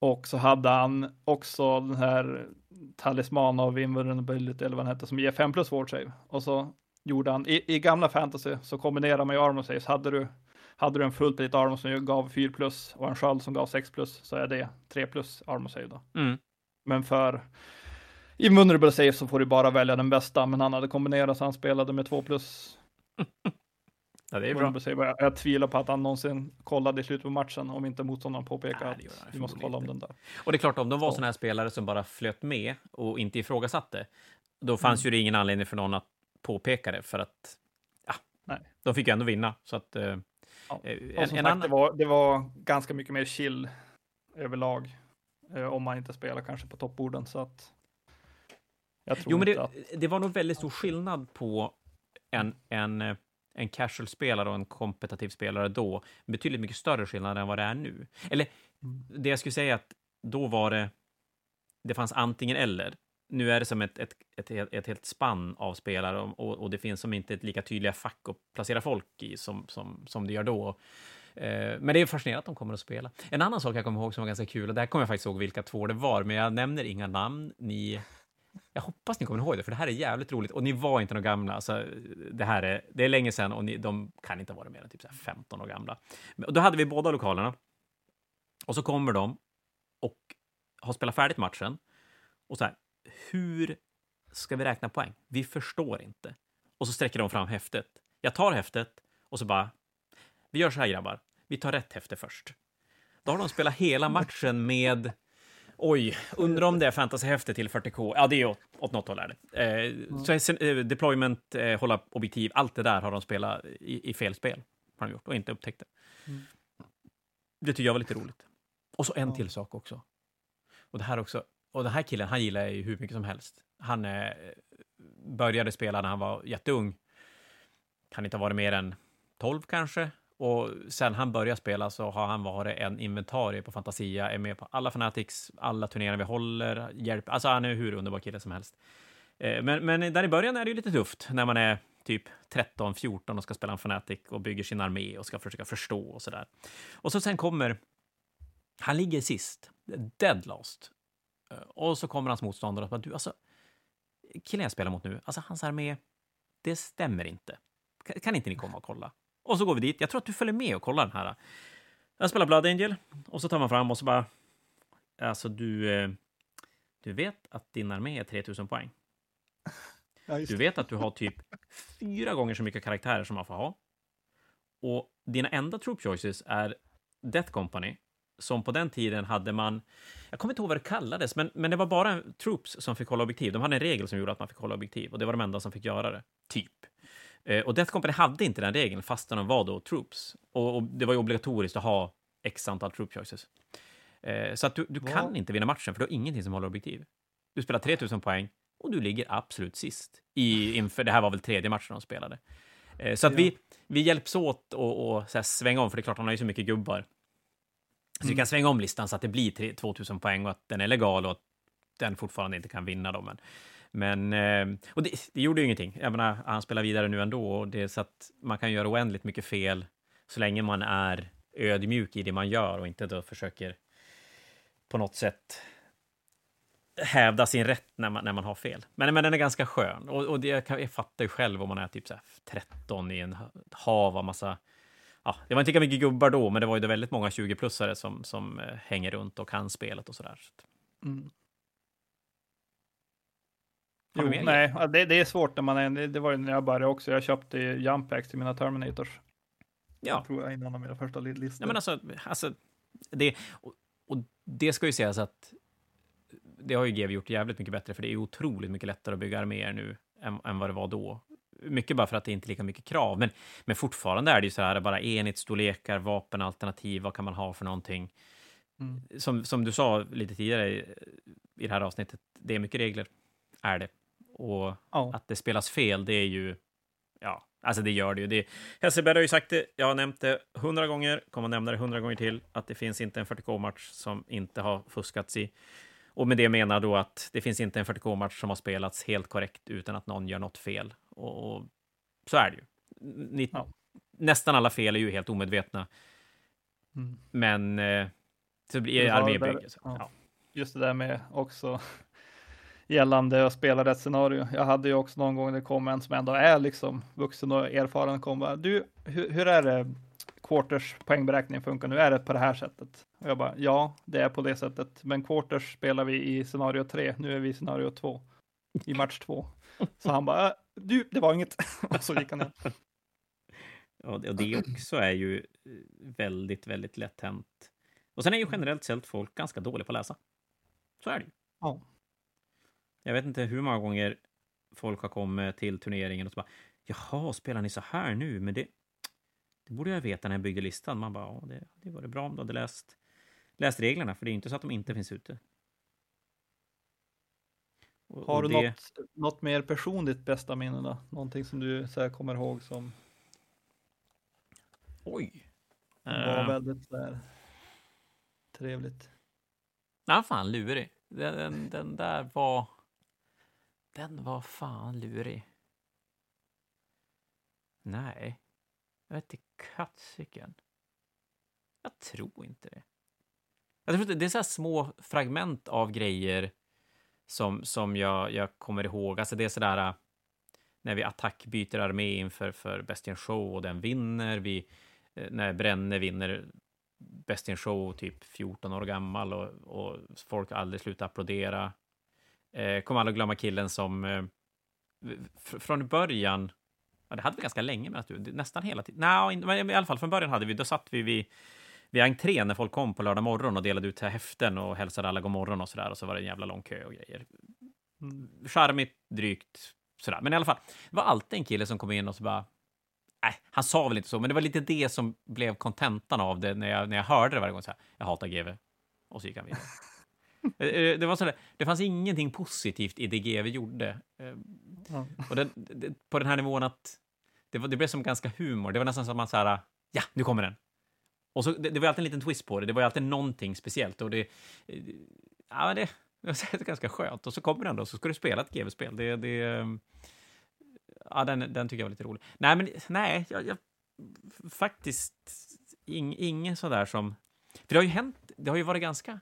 Och så hade han också den här talisman av invulnerability eller vad den hette som ger 5 plus ward save. Och så gjorde han, i, i gamla fantasy så kombinerar man ju armor saves. Hade du, hade du en fullt bit armor som gav 4 plus och en sköld som gav 6 plus så är det 3 plus armor save då. mm. Men för invulnerable save så får du bara välja den bästa. Men han hade kombinerat så han spelade med 2 plus Ja, det är bra. save. Jag, jag tvivlar på att han någonsin kollade i slutet på matchen om inte motståndaren påpekar Nej, att vi måste kolla om den där. Och det är klart, om de var sådana här spelare som bara flöt med och inte ifrågasatte, då fanns Mm. ju det ingen anledning för någon att påpeka det, för att ja, Nej. de fick ju ändå vinna. Så att, eh, Ja. eh, Och en, som en sagt, annan... det, var, det var ganska mycket mer chill överlag. Eh, om man inte spelar kanske på toppborden. Så att jag tror Jo, men det, att... det var nog väldigt stor skillnad på en, en, en casual-spelare och en kompetitiv spelare då. Betydligt mycket större skillnad än vad det är nu. Eller Mm. det jag skulle säga att då var det, det fanns antingen eller. Nu är det som ett, ett, ett, ett, ett helt spann av spelare och, och, och det finns som inte ett lika tydliga fack att placera folk i som, som, som det gör då. Eh, Men det är fascinerande att de kommer att spela. En annan sak jag kommer ihåg som var ganska kul, och där kommer jag faktiskt ihåg vilka två det var, men jag nämner inga namn. Ni, jag hoppas ni kommer ihåg det, för det här är jävligt roligt. Och ni var inte några gamla. Alltså, det här är, det är länge sedan och ni, de kan inte ha varit mer än typ 15 år gamla. Men- Och då hade vi båda lokalerna. Och så kommer de och har spelat färdigt matchen. Och så här, hur ska vi räkna poäng? Vi förstår inte. Och så sträcker de fram häftet. Jag tar häftet och så bara, vi gör så här grabbar, vi tar rätt häfte först. Då har de spelat hela matchen med, oj, undrar om det är fantasyhäfte till 40K. Ja, det är åt, åt något håll är det. Eh, så är sen, eh, deployment, eh, hålla objektiv, allt det där har de spelat i, i fel spel. Har de gjort och inte upptäckt det. Mm. Det tycker jag var lite roligt. Och så en Ja. till sak också. Och det här också, och den här killen, han gillar jag ju hur mycket som helst. Han eh, började spela när han var jätteung. Kan inte ha varit mer än 12 kanske. Och sen han började spela så har han varit en inventarie på Fantasia, är med på alla Fanatics, alla turneringar vi håller, hjälp, alltså han är hur underbar kille som helst. Eh, men, men där i början är det ju lite tufft när man är typ 13-14 och ska spela en fanatic och bygger sin armé och ska försöka förstå och så där. Och så sen kommer, han ligger sist, dead last. Eh, och så kommer hans motståndare och bara, du alltså, killen jag spelar mot nu, alltså hans armé, det stämmer inte. Kan, kan inte ni komma och kolla? Och så går vi dit. Jag tror att du följer med och kollar den här. Jag spelar Blood Angel och så tar man fram och så bara... Alltså, du... Eh, du vet att din armé är 3000 poäng. Du vet att du har typ fyra gånger så mycket karaktärer som man får ha. Och dina enda troop choices är Death Company, som på den tiden hade man... Jag kommer inte ihåg vad det kallades, men, men det var bara troops som fick hålla objektiv. De hade en regel som gjorde att man fick hålla objektiv och det var de enda som fick göra det. Typ. Eh, och Death Company hade inte den regeln, fastän de var då troops. Och, och, det var ju obligatoriskt att ha x antal troop choices. Eh, så att du, du kan inte vinna matchen, för du har ingenting som håller objektiv. Du spelar 3000 poäng och du ligger absolut sist. I, inför, det här var väl tredje matchen de spelade. Eh, så att ja. vi, vi hjälps åt och, och så här, svänga om, för det är klart, han har ju så mycket gubbar. Så mm. vi kan svänga om listan så att det blir 2000 poäng och att den är legal och att den fortfarande inte kan vinna. Då, men men, eh, och det, det, gjorde ju ingenting. Jag menar, han spelar vidare nu ändå, och det är så att man kan göra oändligt mycket fel så länge man är ödmjuk i det man gör och inte då försöker på något sätt hävda sin rätt när man, när man har fel. Men, men den är ganska skön. Och, och det, jag fattar ju själv om man är typ så 13 i en hav av massa... Ja, det var inte lika mycket gubbar då, men det var ju väldigt många 20-plussare som, som eh, hänger runt och kan spelet och sådär. Så. Mm. Jo, nej, det, det, är svårt när man är, det var ju när jag började också. Jag köpte jump packs till mina Terminators. Ja. Jag tror jag innan av mina första listor. Ja, men alltså, alltså det, och, och, det ska ju sägas att det har ju GW gjort jävligt mycket bättre, för det är otroligt mycket lättare att bygga arméer nu än, än vad det var då. Mycket bara för att det inte är lika mycket krav, men, men fortfarande är det ju så här, bara enhetsstorlekar, vapenalternativ, vad kan man ha för någonting? Mm. Som, som du sa lite tidigare i, i det här avsnittet, det är mycket regler, är det. Och oh. att det spelas fel, det är ju... Ja, alltså det gör det ju. Det, Hesselberg har ju sagt det, jag har nämnt det hundra gånger, kommer nämna det hundra gånger till, att det finns inte en 40K-match som inte har fuskats i. Och med det menar då att det finns inte en 40K-match som har spelats helt korrekt utan att någon gör något fel. Och, och så är det ju. Ni, ja. Nästan alla fel är ju helt omedvetna. Mm. Men eh, så blir armébygge. Ja. Ja. Just det där med också gällande att spela rätt scenario. Jag hade ju också någon gång det kom en som ändå är liksom vuxen och erfaren kom bara, du, hur, hur är det quarters poängberäkning funkar nu? Är det på det här sättet? Och jag bara, ja, det är på det sättet. Men quarters spelar vi i scenario 3. Nu är vi i scenario 2 i match 2. Så han bara, äh, du, det var inget. och så gick han ner. Ja, och det också är ju väldigt, väldigt lätt hänt. Och sen är ju generellt sett folk ganska dåliga på att läsa. Så är det ju. Ja. Jag vet inte hur många gånger folk har kommit till turneringen och så bara Jaha, spelar ni så här nu? Men det, det borde jag veta när jag byggde listan. Man bara, ja, det, det var det bra om du hade läst, läst reglerna, för det är inte så att de inte finns ute. Och, har du det... något, något mer personligt bästa minne då? Någonting som du så kommer ihåg som Oj. var uh... väldigt så här, trevligt. Ja, fan lurig. Den, den, den där var den var fan lurig. Nej. Jag vet inte katsiken. Jag tror inte det. Jag tror inte, det är så här små fragment av grejer som, som jag, jag kommer ihåg. Alltså det är sådär äh, när vi attackbyter armé inför för Bestian Show och den vinner. Vi, eh, när Brenne vinner Best in Show typ 14 år gammal och, och folk aldrig slutar applådera. Eh, kommer aldrig glömma killen som eh, från början, ja, det hade vi ganska länge, men att du, nästan hela tiden, nej, men i alla fall från början hade vi, då satt vi vid, vid entrén när folk kom på lördag morgon och delade ut häften och hälsade alla god morgon och sådär, och så var det en jävla lång kö och grejer. Mm, charmigt, drygt, sådär. Men i alla fall, det var alltid en kille som kom in och så bara, Nej, han sa väl inte så, men det var lite det som blev kontentan av det när jag, när jag hörde det varje gång. Så här, jag hatar GV. Och så gick han vidare. Eh, eh, det, var så där, det fanns ingenting positivt i det GV gjorde. Och den, det, på den här nivån att det, var, det blev som ganska humor. Det var nästan som att man så här, ja, nu kommer den. Och så, det, det var alltid en liten twist på det. Det var alltid någonting speciellt. Och det, eh, ja, det, det var ganska skönt. Och så kommer den då, så ska du spela ett GV-spel. Det, det, eh, ja, den, den tycker jag var lite rolig. Nej, men nej, jag, jag faktiskt ing, ingen sådär som... För det har ju hänt, det har ju varit ganska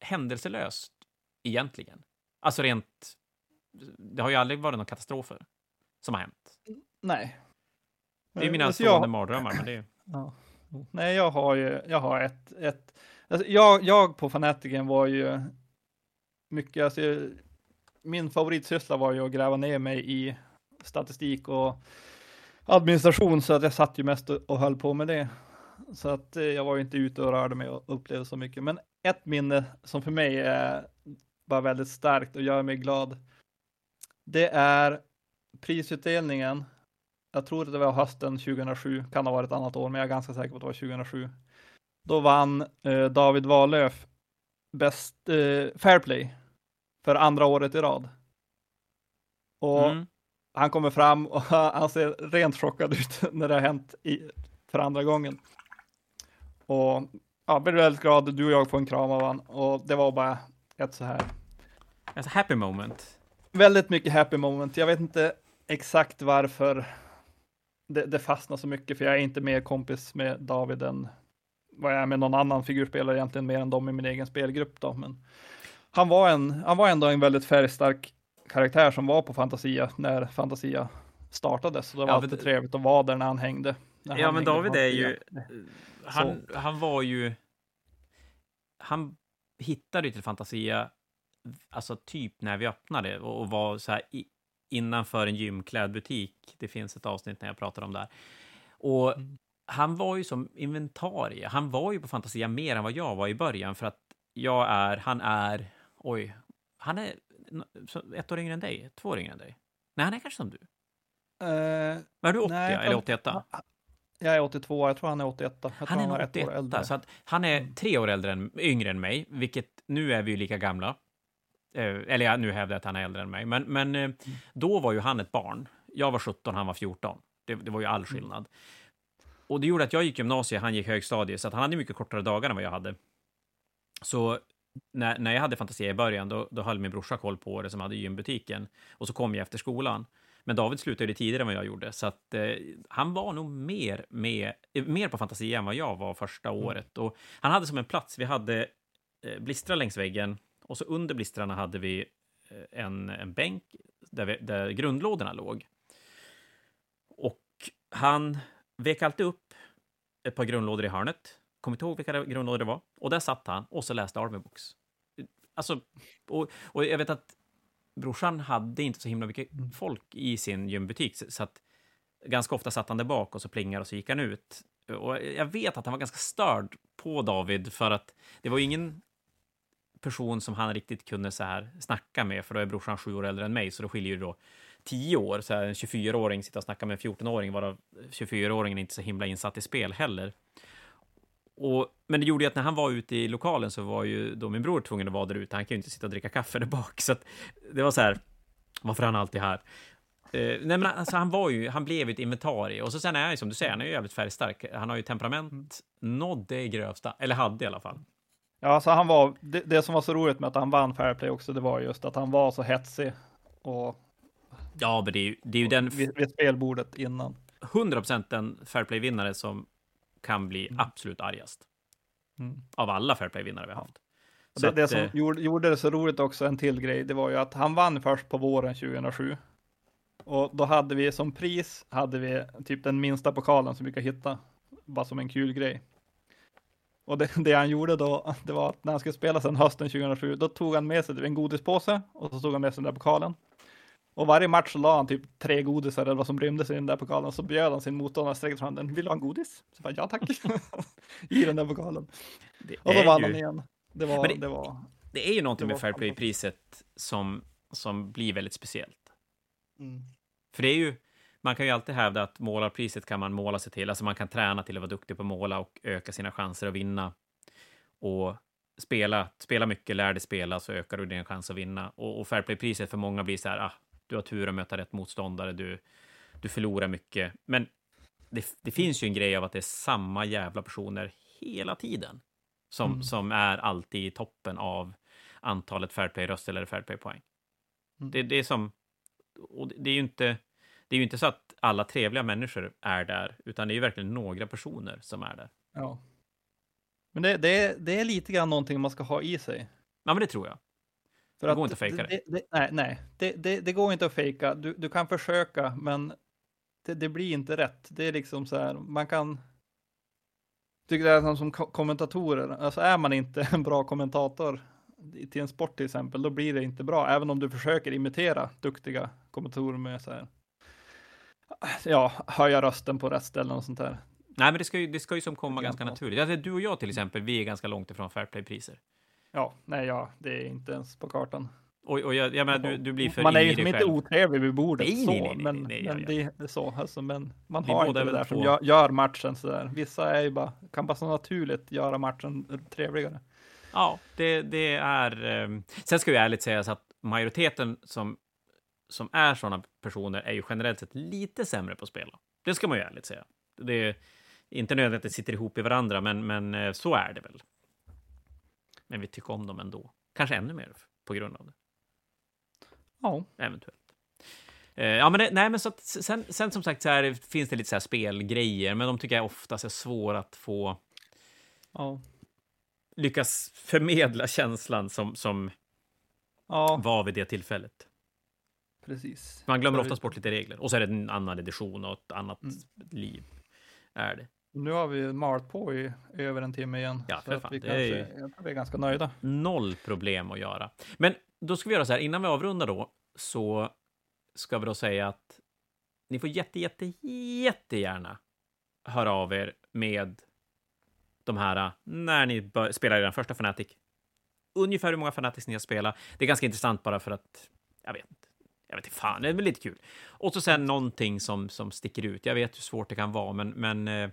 händelselöst egentligen. Alltså rent... Det har ju aldrig varit några katastrofer som har hänt. Nej. Det är mina Alltså, stående jag- mardrömmar, men det är... Ja. Nej, jag har ju, jag har ett, ett alltså jag, jag på Fanatiken var ju mycket, alltså, min favoritsyssla var ju att gräva ner mig i statistik och administration, så att jag satt ju mest och, höll på med det. Så att eh, jag var ju inte ute och rörde mig och upplevde så mycket. Men ett minne som för mig är bara väldigt starkt och gör mig glad. Det är prisutdelningen jag tror att det var hösten 2007, kan ha varit ett annat år, men jag är ganska säker på att det var 2007. Då vann eh, David Wahlöf bäst eh, Fairplay för andra året i rad. Och Mm. han kommer fram och han ser rent chockad ut när det har hänt i, för andra gången. Och ja, blir väldigt glad, du och jag får en kram av han och det var bara ett så här Alltså, happy moment. Väldigt mycket happy moment. Jag vet inte exakt varför det, det fastnar så mycket, för jag är inte mer kompis med David än vad jag är med någon annan figurspelare egentligen, mer än de i min egen spelgrupp då. Men han var, en, han var ändå en väldigt färgstark karaktär som var på Fantasia när Fantasia startade, så det var Ja, alltid det- trevligt att vara där när han hängde. När Ja, han men hängde David är ju... Han, han var ju... Han hittade ju till Fantasia, alltså typ när vi öppnade och, och var så här i, innanför en gymklädbutik. Det finns ett avsnitt när jag pratar om det här. Och Mm. han var ju som inventarie. Han var ju på Fantasia mer än vad jag var i början för att jag är, han är, oj, han är ett år yngre än dig, två år yngre än dig. Nej, han är kanske som du. Eh, Men är du 80 Nej, eller han- 81? jag är 82, jag tror han är 88. Jag Han är var nog ett år 81, äldre. så att han är Mm. tre år äldre än, yngre än mig, vilket nu är vi ju lika gamla. Eh, eller ja, nu hävdar jag att han är äldre än mig, men, men Mm. eh, då var ju han ett barn. Jag var 17, han var 14. Det, det var ju Mm. all skillnad. Och det gjorde att jag gick gymnasiet, han gick högstadiet, så att han hade mycket kortare dagar än vad jag hade. Så när, när jag hade Fantasia i början, då, då höll min brorsa koll på det som hade gymbutiken. Och så kom jag efter skolan. Men David slutade tidigare än vad jag gjorde, så att eh, han var nog mer, med, eh, mer på Fantasia än vad jag var första året. Och han hade som en plats, vi hade eh, blistrar längs väggen och så under blistrarna hade vi eh, en, en bänk där, vi, där grundlådorna låg. Och han vek alltid upp ett par grundlådor i hörnet. Kommer inte ihåg vilka grundlådor det var. Och där satt han och så läste Army Books. Alltså, och, och jag vet att brorsan hade inte så himla mycket folk i sin gymbutik, så- att ganska ofta satt han där bak och så plingade och så gick han ut. Och jag vet att han var ganska störd på David för att det var ingen person som han riktigt kunde så här snacka med, för då är brorsan sju år äldre än mig, så då skiljer ju då tio år. Så här, en 24-åring sitter och snackar med en 14-åring, varav 24-åringen inte så himla insatt i spel heller. Och, men det gjorde ju att när han var ute i lokalen så var ju då min bror tvungen att vara där ute. Han kan ju inte sitta och dricka kaffe där bak. Så att det var så här, varför är han alltid här? Eh, nej men alltså han var ju, han blev ett inventarie. Och så sen är han ju som du säger, han är ju jävligt färgstark. Han har ju temperament, nådde i grövsta, eller hade i alla fall. Ja, alltså han var, det, det som var så roligt med att han vann Fairplay också, det var just att han var så hetsig och Ja, men det är ju, det är ju den vid, vid spelbordet innan. 100% den Fairplay-vinnare som kan bli Mm. absolut argast. Mm. Av alla Fairplay-vinnare vi har haft. Så det, det att, som eh, gjorde, gjorde det så roligt också, en till grej, det var ju att han vann först på våren 2007. Och då hade vi som pris, hade vi typ den minsta pokalen som vi kan hitta, bara som en kul grej. Och det, det han gjorde då, det var att när han skulle spela sen hösten 2007, då tog han med sig en godispåse och så tog han med sig den där pokalen. Och varje match så la han typ tre godisar eller vad som rymdes i den där pokalen, så bjöd han sin motståndare sträckte fram den. Vill du ha en godis? Så bara, ja tack. I den där pokalen. Och då vann ju- han igen. Det var, det, det- var, Det är ju någonting med var Fairplay-priset som, som blir väldigt speciellt. mm. För det är ju, man kan ju alltid hävda att målarpriset kan man måla sig till, alltså man kan träna till att vara duktig på att måla och öka sina chanser att vinna. Och spela, spela mycket, lär dig spela så ökar du din chans att vinna. Och, och Fairplay-priset för många blir så här, ah, du har tur att möta rätt motståndare, du, du förlorar mycket. Men det, det finns ju en grej av att det är samma jävla personer hela tiden som, Mm. som är alltid i toppen av antalet Fairplay-röster eller Fairplay-poäng. Mm. Det, det är som... Och det- det är ju inte... Det är ju inte så att alla trevliga människor är där, utan det är ju verkligen några personer som är där. Ja. Men det, det, är, det är lite grann någonting man ska ha i sig. Ja, men det tror jag. För Det går inte att fejka det. det. nej, nej. Det, det, går inte att fejka. Du, du kan försöka, men det, blir inte rätt. Det är liksom så här, man kan... Tycker det är som, som ko- kommentatorer, alltså är man inte en bra kommentator till en sport till exempel, då blir det inte bra. Även om du försöker imitera duktiga kommentatorer med så här, ja, höja rösten på rätt ställen och sånt där. Nej, men det ska ju, det ska ju som komma ganska inte. naturligt. Alltså, du och jag till exempel, vi är ganska långt ifrån Fairplay-priser. Ja, nej, ja, det är inte ens på kartan. Och, och jag, jag menar, du, du blir för man är ju som inte otrevlig vid bordet Nej, så, nej, nej, men, men ja, det är så. Alltså, men man Vi har inte det där som på- gör, gör matchen så där. Vissa är ju bara, kan bara så naturligt göra matchen trevligare. Ja, det, det är... ehm, Sen ska ju ärligt sägas att majoriteten som, som är sådana personer är ju generellt sett lite sämre på att spela. Det ska man ju ärligt säga. Det är inte nödvändigt att det sitter ihop i varandra, men, men eh, så är det väl. Men vi tycker om dem ändå. Kanske ännu mer på grund av det. Ja, Eventuellt. Eh, Ja, men det, nej, men så att, sen, sen som sagt så här, finns det lite så här spelgrejer, men de tycker jag oftast är svåra att få ja, lyckas förmedla känslan som, som ja, var vid det tillfället. Precis. Man glömmer oftast bort lite regler. Och så är det en annan edition och ett annat Mm. liv. Är det. Nu har vi malt på i över en timme igen. Ja, för fan, vi är kanske, jag tror vi är ganska nöjda. Noll problem att göra. Men då ska vi göra så här, innan vi avrundar då, så ska vi då säga att ni får jätte, jätte, jättegärna höra av er med de här, när ni spelar er första Fnatic. Ungefär hur många Fanatics ni har spelat. Det är ganska intressant bara för att, jag vet inte. Jag vet inte fan, det är väl lite kul. Och så sen någonting som, som sticker ut. Jag vet hur svårt det kan vara, men, men eh,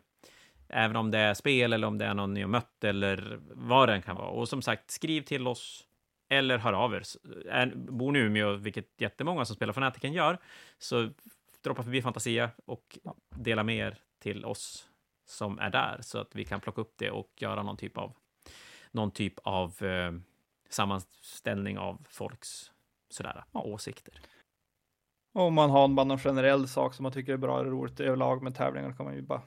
även om det är spel eller om det är någon ni har mött eller vad det än kan vara. Och som sagt, skriv till oss eller hör av er. S- Är, bor ni i Umeå, vilket jättemånga som spelar Fanatiken gör, så droppa förbi Fantasia och dela med er till oss som är där så att vi kan plocka upp det och göra någon typ av någon typ av eh, sammanställning av folks sådär, åsikter. Om man har bara någon generell sak som man tycker är bra eller roligt överlag med tävlingar kan man ju bara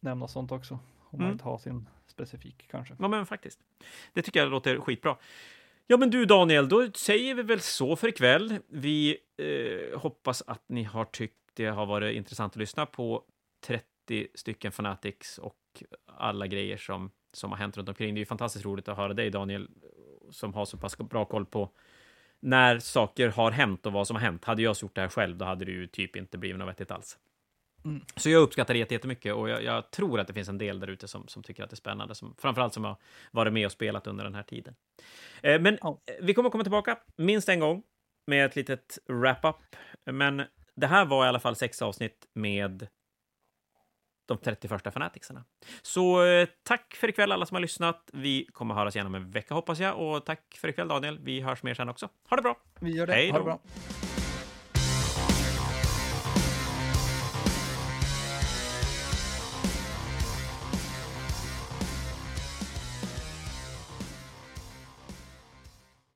nämna sånt också. Om man Mm. inte har sin specifik kanske. Ja, men faktiskt. Det tycker jag låter skitbra. Ja, men du Daniel, då säger vi väl så för ikväll. Vi eh, hoppas att ni har tyckt det har varit intressant att lyssna på 30 stycken Fanatics och alla grejer som, som har hänt runt omkring. Det är ju fantastiskt roligt att höra dig, Daniel, som har så pass bra koll på när saker har hänt och vad som har hänt. Hade jag gjort det här själv, då hade det ju typ inte blivit något vettigt alls. Mm. Så jag uppskattar det jätte- jättemycket och jag, jag tror att det finns en del där ute som, som tycker att det är spännande, som, framförallt som har varit med och spelat under den här tiden. Eh, men eh, vi kommer komma tillbaka minst en gång med ett litet wrap-up. Men det här var i alla fall sex avsnitt med de 31 fanaticsarna. Så eh, tack för ikväll alla som har lyssnat. Vi kommer höras igen om en vecka hoppas jag. Och tack för ikväll Daniel. Vi hörs mer sen också. Ha det bra! Vi gör det. Hej Ha det då. bra.